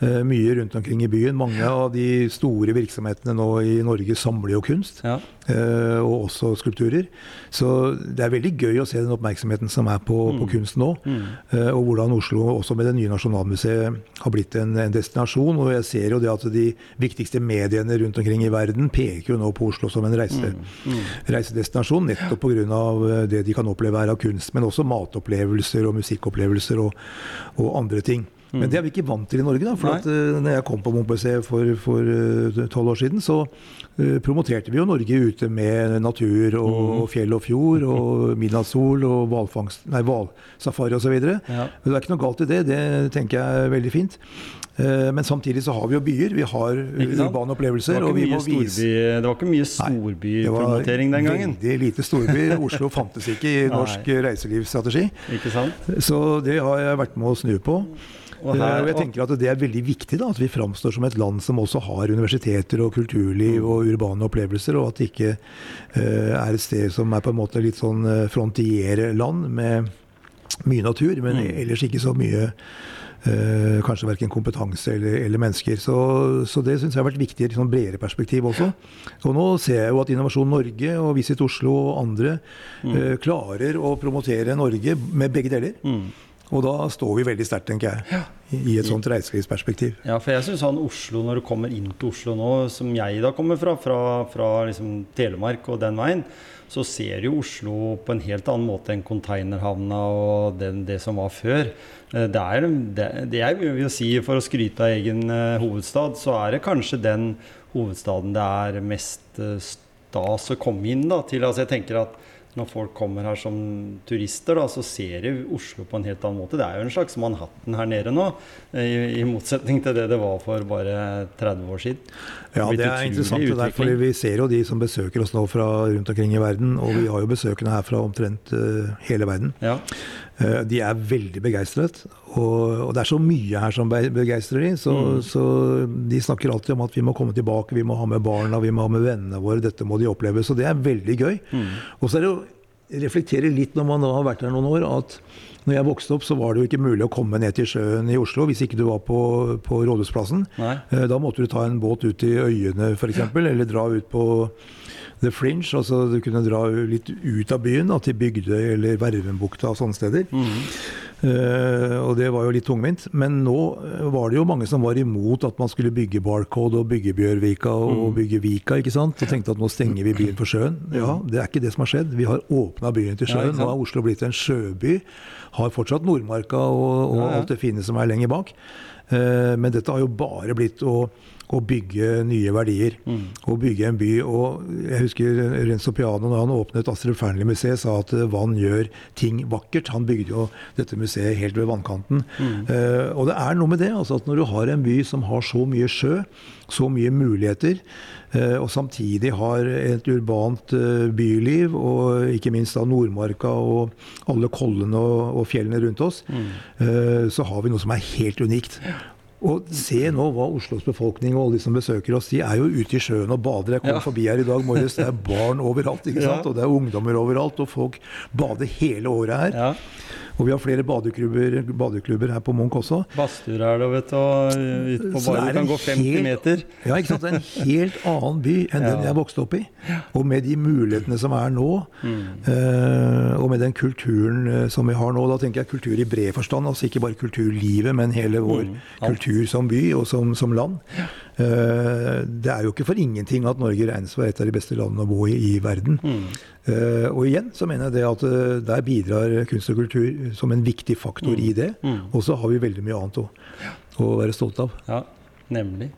Mye rundt omkring i byen. Mange av de store virksomhetene nå i Norge samler jo kunst. Ja. eh, Og også skulpturer. Så det er veldig gøy å se den oppmerksomheten som er på, på kunst nå. Mm. Eh, Og hvordan Oslo også med det nye Nasjonalmuseet har blitt en, en destinasjon. Og jeg ser jo det at de viktigste mediene rundt omkring i verden peker jo nå på Oslo som en reise, Mm. reisedestinasjon. Nettopp pga. det de kan oppleve her av kunst. Men også matopplevelser og musikkopplevelser og, og andre ting. Men det er vi ikke vant til i Norge. da, for. Nei. at, uh, når jeg kom på Munch-museet for tolv uh, år siden, så uh, promoterte vi jo Norge ute med natur Mm. og, og fjell og fjord og (laughs) midnattssol og hvalsafari osv. Ja. Men det er ikke noe galt i det. Det tenker jeg er veldig fint. Eh, Men samtidig så har vi jo byer. Vi har urbane opplevelser. Det var Og vi ikke mye, vise storby, det var ikke mye Det var storbypromotering den gangen. Veldig lite storby. (laughs) Oslo fantes ikke i norsk reiselivsstrategi. Så det har jeg vært med å snu på. Eh, her, og jeg tenker at Det er veldig viktig da, at vi framstår som et land som også har universiteter og kulturliv og urbane opplevelser, og at det ikke eh, er et sted som er på en måte litt sånn eh, frontierland med mye natur, men Mm. ellers ikke så mye eh, kanskje verken kompetanse eller, eller mennesker. Så, så det syns jeg har vært viktig i et sånn bredere perspektiv også. Og nå ser jeg jo at Innovasjon Norge og Visit Oslo og andre eh, klarer å promotere Norge med begge deler. mm. Og da står vi veldig sterkt, tenker jeg, i i et sånt reiselivsperspektiv. Ja, for jeg syns han Oslo, når du kommer inn til Oslo nå, som jeg da kommer fra, fra, fra liksom Telemark og den veien, så ser jo Oslo på en helt annen måte enn containerhavna og den, det som var før. Eh, Det er det, det jeg vil si, for å skryte av egen eh, hovedstad, så er det kanskje den hovedstaden det er mest eh, stas å komme inn da, til. Altså jeg tenker at når folk kommer her som turister, da, så ser de Oslo på en helt annen måte. Det er jo en slags Manhattan her nede nå, i, i motsetning til det det var for bare 30 år siden. Ja, det er interessant. det der, fordi. Vi ser jo de som besøker oss nå fra rundt omkring i verden, og vi har jo besøkende her fra omtrent uh, hele verden. Ja, Eh, de er veldig begeistret. Og, og det er så mye her som be- begeistrer de, så, Mm. så de snakker alltid om at vi må komme tilbake, vi må ha med barna, vi må ha med vennene våre, dette må de oppleve. Så det er veldig gøy. Mm. Og så er det å reflektere litt når man da har vært her noen år, at når jeg vokste opp, så var det jo ikke mulig å komme ned til sjøen i Oslo hvis ikke du var på, på Rådhusplassen. Nei. Eh, Da måtte du ta en båt ut i øyene f.eks., eller dra ut på The Fringe. altså Du kunne dra litt ut av byen, da, til Bygdøy eller Vervenbukta og sånne steder. Eh, og det var jo litt tungvint. Men nå var det jo mange som var imot at man skulle bygge Barcode og bygge Bjørvika og bygge Vika. ikke sant? Og tenkte at nå stenger vi byen for sjøen. Ja, det er ikke det som har skjedd. Vi har åpna byen til sjøen. Ja. Nå er Oslo blitt en sjøby. Har fortsatt Nordmarka og, og ja. alt det fine som er lenger bak. Uh, Men dette har jo bare blitt å, å bygge nye verdier. Å bygge en by. Og jeg husker Renzo Piano, når han åpnet Astrid Fearnley-museet, sa at eh, vann gjør ting vakkert. Han bygde jo dette museet helt ved vannkanten. Eh, Og det er noe med det. altså at Når du har en by som har så mye sjø, så mye muligheter, uh, og samtidig har et urbant uh, byliv, og ikke minst da Nordmarka og alle kollene og, og fjellene rundt oss, eh, så har vi noe som er helt unikt. Og se nå hva Oslos befolkning og alle de som besøker oss, de er jo ute i sjøen og bader. Jeg kom Ja. forbi her i dag morges, det er barn overalt, ikke (laughs) sant? Ja. og det er ungdommer overalt, og folk bader hele året her. ja. Og vi har flere badeklubber, badeklubber her på Munch også. Badstuer er det, vet du, og ute på Så det bar du kan gå 50 helt- meter. Ja, ikke sant? Det er en helt annen by enn den jeg vokste opp i. Og med de mulighetene som er nå, Mm. uh, og med den kulturen eh, som vi har nå, da tenker jeg kultur i bred forstand, altså ikke bare kulturlivet, men hele vår Mm, kultur som by og som, som land. Eh, det er jo ikke for ingenting at Norge regnes for et av de beste landene å bo i i verden. Mm. Eh, og igjen så mener jeg det at eh, der bidrar kunst og kultur som en viktig faktor i det. Mm. Og så har vi veldig mye annet å, å være stolt av. Ja, nemlig.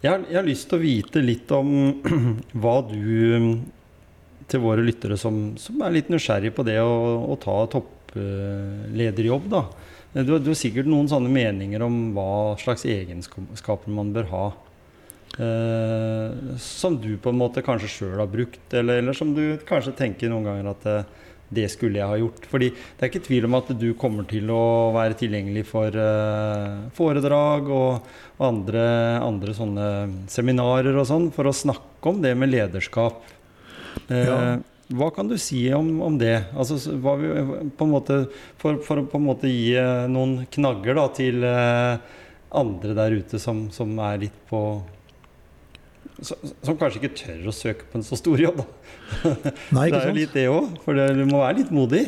Jeg har, jeg har lyst til å vite litt om (clears throat) hva du Til våre lyttere som, som er litt nysgjerrig på det å, å ta topplederjobb, da. Du, har- du har sikkert noen sånne meninger om hva slags egenskaper man bør ha eh, som du på en måte kanskje sjøl har brukt, eller, eller, som du kanskje tenker noen ganger at eh, det skulle jeg ha gjort. Fordi det er ikke tvil om at du kommer til å være tilgjengelig for eh, foredrag og, andre, andre, sånne seminarer og sånn, for å snakke om det med lederskap. Eh, ja. Hva kan du si om, om det? Altså, en måte, for, for, å på en måte gi eh, noen knagger da, til eh, andre der ute som, som er litt på som kanskje ikke tør å søke på en så stor jobb. Nei, det er jo litt det òg, for det, du må være litt modig.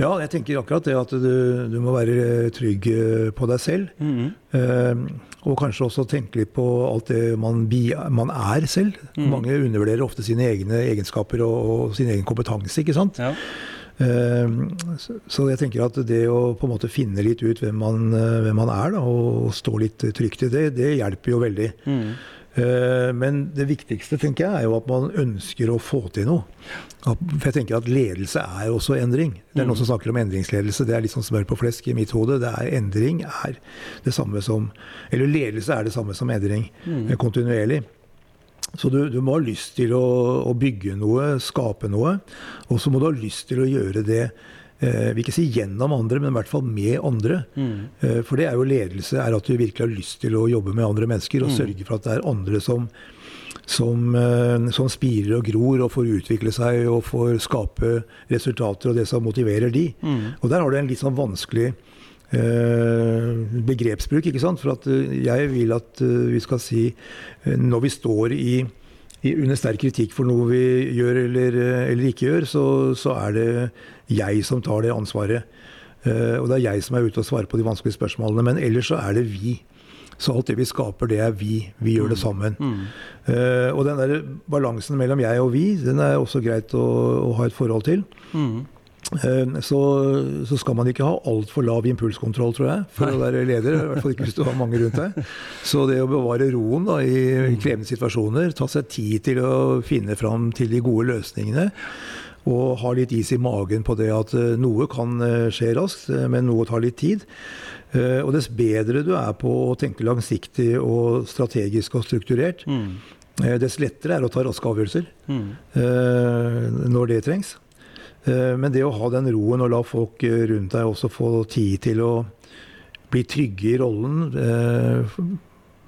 Ja, jeg tenker akkurat det at du, du må være trygg eh, på deg selv. Mm -hmm. eh, og kanskje også tenke litt på alt det man, man er selv. Mm. Mange undervurderer ofte sine egne egenskaper og, og sin egen kompetanse. ikke sant? Ja. Så jeg tenker at det å på en måte finne litt ut hvem man, eh, hvem man er, da, og stå litt trygt i det, det hjelper jo veldig. Mm. Ehm, men det viktigste tenker jeg, er jo at man ønsker å få til noe. For jeg tenker at ledelse er også endring. Det er noen som mm. snakker om endringsledelse. Det er litt sånn smør på flesk i mitt hode. Det er Endring er det samme som Eller ledelse er det samme som endring. Mm. Kontinuerlig. Så du, du, må ha lyst til å, å, bygge noe, skape noe. Og så må du ha lyst til å gjøre det eh, vil ikke si gjennom andre, men i hvert fall med andre. Mm. Eh, for det er jo ledelse, er at du virkelig har lyst til å jobbe med andre mennesker og mm. sørge for at det er andre som, som, eh, som, spirer og gror og får utvikle seg og får skape resultater og det som motiverer de. Mm. Og der har du en litt sånn vanskelig begrepsbruk. ikke sant? For at jeg vil at vi skal si når vi står i, i under sterk kritikk for noe vi gjør eller, eller ikke gjør, så, så, er det jeg som tar det ansvaret. og det er jeg som er ute og svarer på de vanskelige spørsmålene. Men ellers så er det vi. Så alt det vi skaper, det er vi. Vi gjør det mm. sammen. Mm. Uh, og den der balansen mellom jeg og vi, den er også greit å, å ha et forhold til. Mm. Uh, så, så, skal man ikke ha altfor lav impulskontroll, tror jeg, for Nei. å være leder. I hvert fall ikke hvis du har mange rundt deg. Så det å bevare roen da, i mm. krevende situasjoner, ta seg tid til å finne fram til de gode løsningene, og ha litt is i magen på det at eh, noe kan eh, skje raskt, men noe tar litt tid. Og dess bedre du er på å tenke langsiktig og strategisk og strukturert, mm. dess lettere er det å ta raske avgjørelser mm. når det trengs. Eh, men det å ha den roen og la folk eh, rundt deg også få tid til å bli trygge i rollen, eh,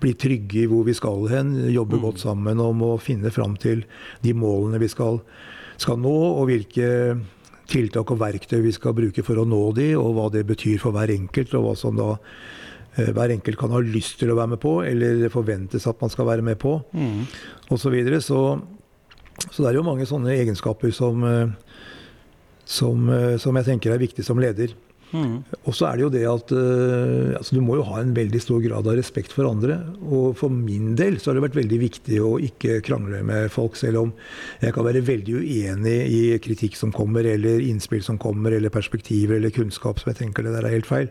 bli trygge i hvor vi skal hen, jobbe mm. godt sammen om å finne fram til de målene vi skal, skal, nå, og hvilke tiltak og verktøy vi skal bruke for å nå de, og hva det betyr for hver enkelt, og hva som da hver enkelt kan ha lyst til å være med på, eller forventes at man skal være med på, mm. osv. Så, videre. så Så det er jo mange sånne egenskaper som som, eh, som, jeg tenker er viktig som leder. Mm. Og så er det jo det at uh, altså du må jo ha en veldig stor grad av respekt for andre. Og for min del så har det vært veldig viktig å ikke krangle med folk, selv om jeg kan være veldig uenig i kritikk som kommer, eller innspill som kommer, eller perspektiver eller kunnskap som jeg tenker det der er helt feil.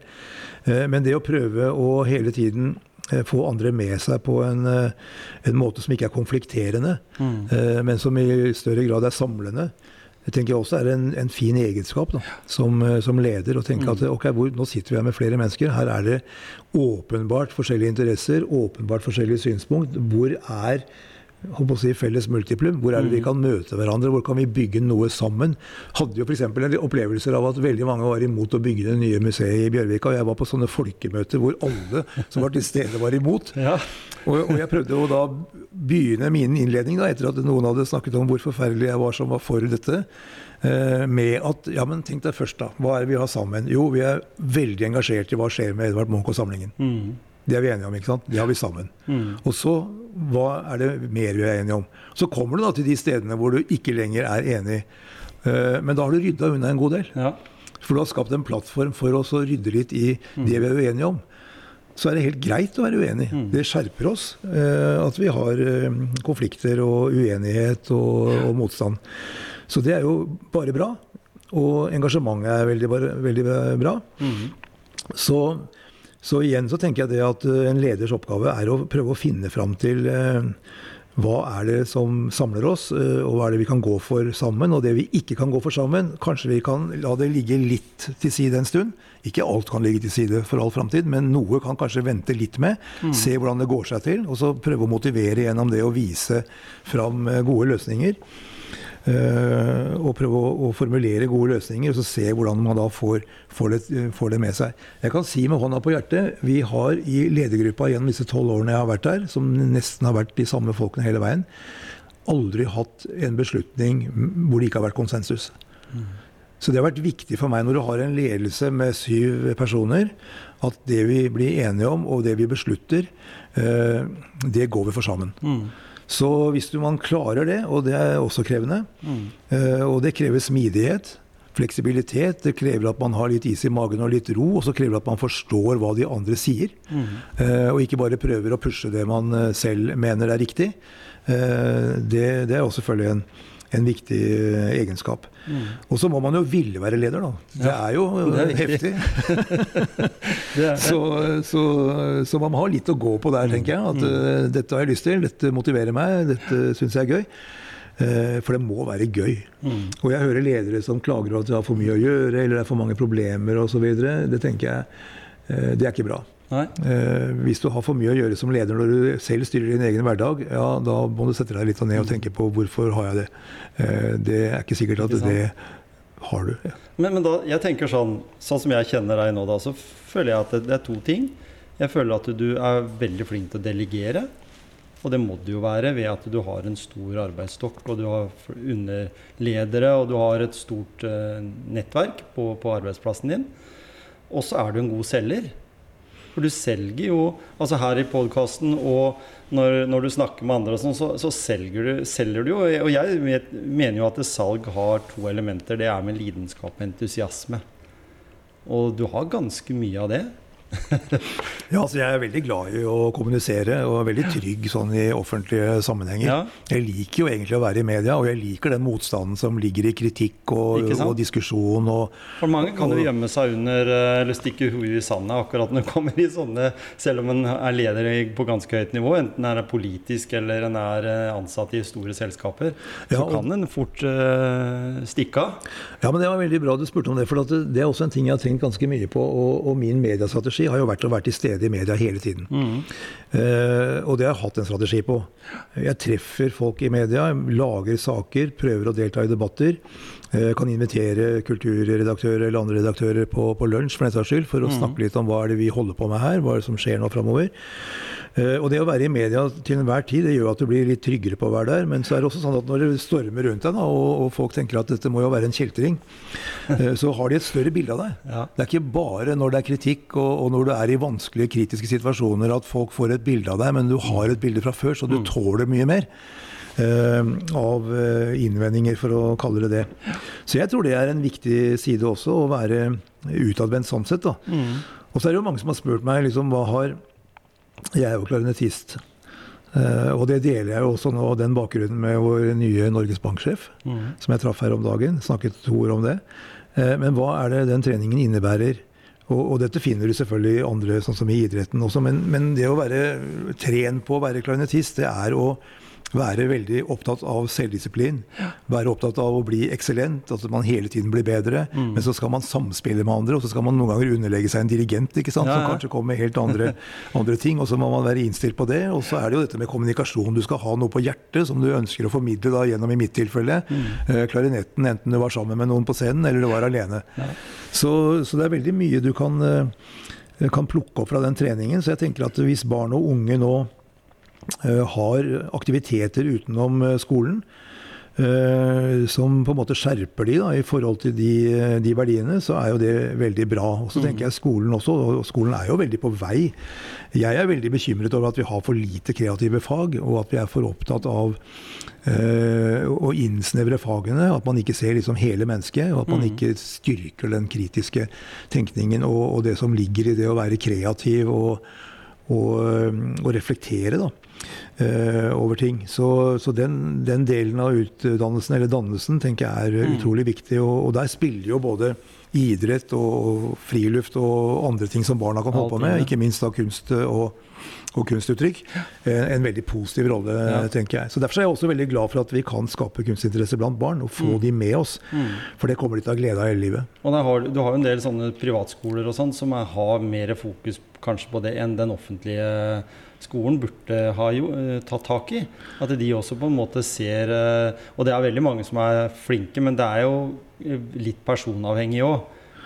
Uh, men det å prøve å hele tiden få andre med seg på en, en måte som ikke er konflikterende, mm. men som i større grad er samlende. Det tenker jeg også er en, en fin egenskap da, som, eh, som, leder. Å tenke mm. at ok, hvor, nå sitter vi her med flere mennesker. Her er det åpenbart forskjellige interesser, åpenbart forskjellige synspunkt. Hvor er si, felles multiplum. Hvor er det vi mm. kan møte hverandre? Hvor kan vi bygge noe sammen? Hadde jo f.eks. opplevelser av at veldig mange var imot å bygge det nye museet i Bjørvika. Og jeg var på sånne folkemøter hvor alle som var til stede, var imot. Ja. Og, og, jeg prøvde å da begynne min innledning, da, etter at noen hadde snakket om hvor forferdelig jeg var som var for dette, eh, med at ja, men tenk deg først, da. Hva er det vi har sammen? Jo, vi er veldig engasjert i hva skjer med Edvard Munch og samlingen. Mm. Det er vi enige om. ikke sant? Det har vi sammen. Mm. Og så hva er det mer vi er enige om? Så kommer du da til de stedene hvor du ikke lenger er enig. Uh, men da har du rydda unna en god del. Ja. For du har skapt en plattform for å rydde litt i mm. det vi er uenige om. Så er det helt greit å være uenig. Mm. Det skjerper oss eh, at vi har eh, konflikter og uenighet og, og, motstand. Så det er jo bare bra. Og engasjementet er veldig, veldig bra. Mm. Så så igjen så tenker jeg det at eh, en leders oppgave er å prøve å finne fram til eh, hva er det som samler oss, eh, og hva er det vi kan gå for sammen? Og det vi ikke kan gå for sammen, kanskje vi kan la det ligge litt til side en stund. Ikke alt kan ligge til side for all framtid, men noe kan kanskje vente litt med. Mm. Se hvordan det går seg til, og så prøve å motivere gjennom det å vise fram eh, gode løsninger. Uh, og prøve å, å, formulere gode løsninger og så se hvordan man da får, får, det, får, det, med seg. Jeg kan si med hånda på hjertet, vi har i ledergruppa gjennom disse tolv årene jeg har vært der, som nesten har vært de samme folkene hele veien, aldri hatt en beslutning hvor det ikke har vært konsensus. Mm. Så det har vært viktig for meg når du har en ledelse med syv personer, at det vi blir enige om og det vi beslutter, uh, det går vi for sammen. Mm. Så hvis man klarer det, og det er også krevende, mm. uh, og det krever smidighet, fleksibilitet, det krever at man har litt is i magen og litt ro, og så krever det at man forstår hva de andre sier. Mm. Uh, og ikke bare prøver å pushe det man eh, selv mener er riktig. Det, det, er også selvfølgelig en, en viktig egenskap. Mm. Og så må man jo ville være leder, da. Det er jo det er heftig. (laughs) det er så, så, så, man har litt å gå på der, tenker jeg. At uh, dette har jeg lyst til, dette motiverer meg, dette syns jeg er gøy. Uh, for det må være gøy. Mm. Og jeg hører ledere som klager over at de har for mye å gjøre, eller det er for mange problemer osv. Det tenker jeg, uh, det er ikke bra. Eh, hvis du har for mye å gjøre som leder når du selv styrer din egen hverdag, ja, da må du sette deg litt ned og tenke på hvorfor har jeg det. Eh, det er ikke sikkert at det har du. Ja. Men, men, da, jeg tenker sånn, sånn som jeg kjenner deg nå, da, så føler jeg at det, det er to ting. Jeg føler at du er veldig flink til å delegere. Og det må du jo være ved at du har en stor arbeidsstokk, og du har underledere, og du har et stort uh, nettverk på, på, arbeidsplassen din. Og så er du en god selger. For du selger jo Altså her i podkasten og når, når, du snakker med andre, og sånn, så, så selger, du, selger, du, jo. Og jeg mener jo at salg har to elementer. Det er med lidenskap og entusiasme. Og du har ganske mye av det ja, altså jeg er veldig glad i å kommunisere og er veldig trygg sånn i offentlige sammenhenger. Ja. Jeg liker jo egentlig å være i media, og jeg liker den motstanden som ligger i kritikk og, og diskusjon. Og, For mange kan jo gjemme seg under eller stikke hodet i sanda akkurat når det kommer i sånne, selv om en er leder på ganske høyt nivå, enten en er politisk eller en er eh, ansatt i store selskaper, ja, så kan en fort uh, stikke av. Ja, men det var veldig bra du spurte om det, for det er også en ting jeg har tenkt ganske mye på, og, og min mediestrategi strategi har jo vært å være til stede i media hele tiden. Mm. Uh, og det har jeg hatt en strategi på. Jeg treffer folk i media, lager saker, prøver å delta i debatter. Uh, kan invitere kulturredaktører eller andre redaktører på, på lunsj for for å mm. snakke litt om hva er det vi holder på med her, hva er det som skjer nå framover. Eh, og det å være i media til enhver tid det gjør at du blir litt tryggere på å være der. Men så er det også sånn at når det stormer rundt deg, da, og, og, folk tenker at dette må jo være en kjeltring, (laughs) eh, så har de et større bilde av deg. Ja. Det er ikke bare når det er kritikk og, og, når du er i vanskelige, kritiske situasjoner at folk får et bilde av deg, men du har et bilde fra før, så du mm. tåler mye mer. Uh, av innvendinger, for å kalle det det. Så jeg tror det er en viktig side også, å være utadvendt sånn sett. da. Mm. Og så er det jo mange som har spurt meg liksom, hva har jeg er jo klarinettist. Uh, og det deler jeg jo også nå, den bakgrunnen med vår nye Norges Bank-sjef, mm. som jeg traff her om dagen. Snakket to ord om det. Uh, men hva er det den treningen innebærer? Og, og, dette finner du selvfølgelig i andre, sånn som i idretten også. Men, men det å være trent på å være klarinettist, det er å være veldig opptatt av selvdisiplin. Være opptatt av å bli eksellent, at man hele tiden blir bedre. Mm. Men så skal man samspille med andre, og så skal man noen ganger underlegge seg en dirigent ikke sant? Ja, ja. som kanskje kommer med helt andre, (laughs) andre, ting. Og så må man være innstilt på det. Og så er det jo dette med kommunikasjon. Du skal ha noe på hjertet som du ønsker å formidle da, gjennom, i mitt tilfelle, mm. eh, klarinetten, enten du var sammen med noen på scenen eller du var alene. Ja. Så, så, det er veldig mye du kan, eh, kan plukke opp fra den treningen. Så jeg tenker at hvis barn og unge nå har aktiviteter utenom eh, skolen. Uh, som på en måte skjerper de da, i forhold til de, de verdiene, så er jo det veldig bra. Og så mm. tenker jeg skolen også, og skolen er jo veldig på vei. Jeg er veldig bekymret over at vi har for lite kreative fag, og at vi er for opptatt av å innsnevre fagene. At man ikke ser liksom hele mennesket, og at man mm. ikke styrker den kritiske tenkningen og, og det som ligger i det å være kreativ og og, og reflektere da, eh, over ting. Så, så den, den, delen av utdannelsen, eller dannelsen, tenker jeg er mm. utrolig viktig. Og, og, der spiller jo både idrett og friluft og andre ting som barna kan holde på med, ikke minst da kunst og og kunstuttrykk. En, en veldig positiv rolle, ja. tenker jeg. Så Derfor er jeg også veldig glad for at vi kan skape kunstinteresse blant barn, og få mm. de med oss. Mm. For det kommer de til å ha glede av hele livet. Og har, Du har jo en del sånne privatskoler og sånn som er, har mer fokus kanskje på det enn den offentlige skolen burde ha jo, eh, tatt tak i. At de også på en måte ser eh, Og det er veldig mange som er flinke, men det er jo eh, litt personavhengig òg.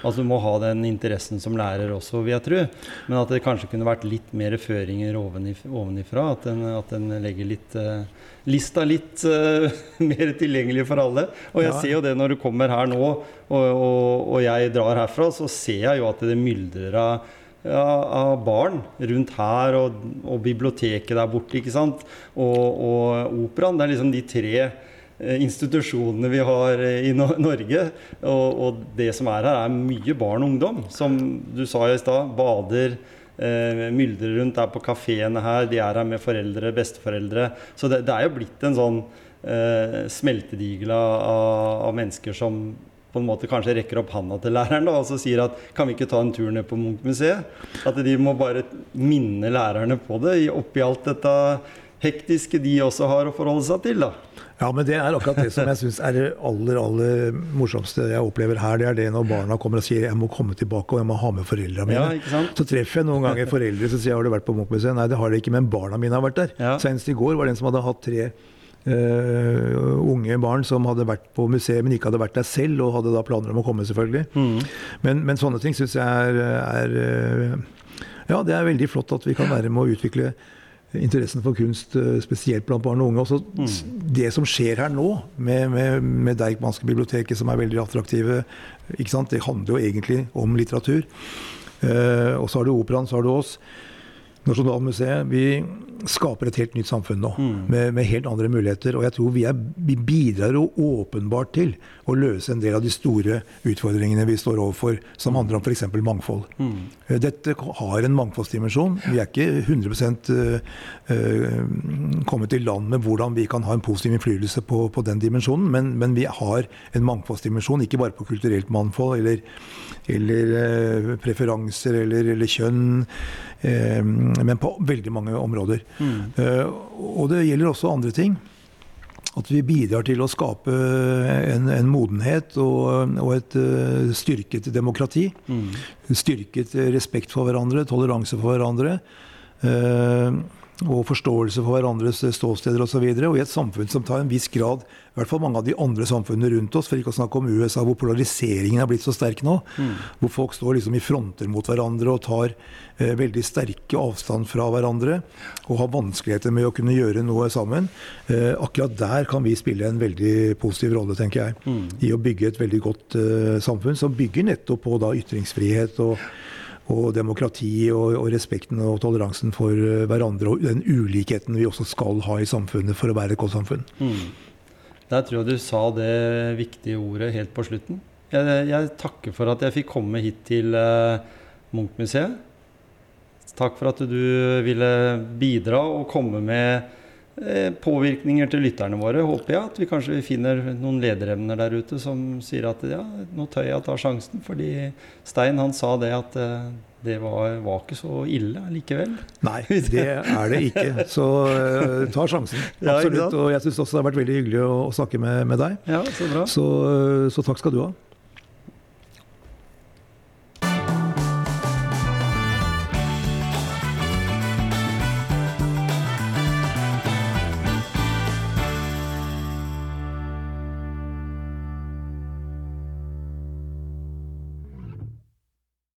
Altså Du må ha den interessen som lærer også, vil jeg tro. Men at det kanskje kunne vært litt mer føringer ovenifra. At den, at en legger litt uh, lista litt uh, (laughs) mer tilgjengelig for alle. Og jeg ja. ser jo det når du kommer her nå, og, og, og, jeg drar herfra, så ser jeg jo at det myldrer av, av barn rundt her, og, og, biblioteket der borte, ikke sant. Og, og operaen. Det er liksom de tre Eh, institusjonene vi har eh, i Norge. Og, og, det som er her, er mye barn og ungdom. Som du sa i stad. Bader, eh, myldrer rundt, er på kafeene her. De er her med foreldre, besteforeldre. Så det, det er jo blitt en sånn eh, smeltedigel av, av, mennesker som på en måte kanskje rekker opp handa til læreren da, og så sier at kan vi ikke ta en tur ned på Munch-museet? At de må bare minne lærerne på det oppi alt dette hektiske de også har å forholde seg til. da. Ja, men det er akkurat det som jeg syns er det aller aller morsomste jeg opplever her. Det er det når barna kommer og sier jeg må komme tilbake og jeg må ha med foreldrene mine. Ja, så treffer jeg noen ganger (laughs) foreldre som sier har du vært på Munch-museet? Nei, det har de ikke, men barna mine har vært der. Ja. Senest i går var det en som hadde hatt tre Uh, unge barn som hadde vært på museet, men ikke hadde vært der selv, og hadde da planer om å komme, selvfølgelig. Mm. Men, men, sånne ting syns jeg er, er, uh, Ja, det er veldig flott at vi kan være med å utvikle interessen for kunst, eh, spesielt blant barn og unge. Også mm. Det som skjer her nå, med, med, med Deichmanske biblioteket, som er veldig attraktive, det handler jo egentlig om litteratur. Uh, og så har du operaen, så har du oss. Nasjonalmuseet. Vi skaper et helt nytt samfunn nå, mm. med, med, helt andre muligheter. Og jeg tror vi, er, vi, bidrar jo åpenbart til å løse en del av de store utfordringene vi står overfor, som handler om f.eks. mangfold. Mm. Eh, dette har en mangfoldsdimensjon. Vi er ikke 100 uh, kommet i land med hvordan vi kan ha en positiv innflytelse på, på den dimensjonen, men, men, vi har en mangfoldsdimensjon, ikke bare på kulturelt mangfold eller, eller preferanser eller, eller kjønn. Eh, men på veldig mange områder. Mm. Eh, og det gjelder også andre ting. At vi bidrar til å skape en, en modenhet og, og, et uh, styrket demokrati. Mm. Styrket respekt for hverandre, toleranse for hverandre. Uh, og forståelse for hverandres ståsteder osv. Og, så og i et samfunn som tar en viss grad, i hvert fall mange av de andre samfunnene rundt oss, for ikke å snakke om USA, hvor polariseringen er blitt så sterk nå, mm. hvor folk står liksom i fronter mot hverandre og tar eh, veldig sterke avstand fra hverandre og har vanskeligheter med å kunne gjøre noe sammen. Eh, akkurat der kan vi spille en veldig positiv rolle, tenker jeg, mm. i å bygge et veldig godt eh, samfunn som bygger nettopp på da ytringsfrihet og og demokrati og, og, respekten og toleransen for eh, hverandre og den ulikheten vi også skal ha i samfunnet for å være et godt samfunn. Mm. Der tror jeg du sa det viktige ordet helt på slutten. Jeg, jeg takker for at jeg fikk komme hit til uh, Munch-museet. Takk for at du ville bidra og komme med påvirkninger til lytterne våre, håper jeg. At vi kanskje finner noen lederemner der ute som sier at ja, nå tør jeg å ta sjansen. Fordi Stein han sa det at eh, det var, var ikke så ille likevel. Nei, det er det ikke. Så uh, ta sjansen. (laughs) Absolutt. og jeg syns også det har vært veldig hyggelig å, å snakke med, med deg. Ja, Så bra. Så, så takk skal du ha.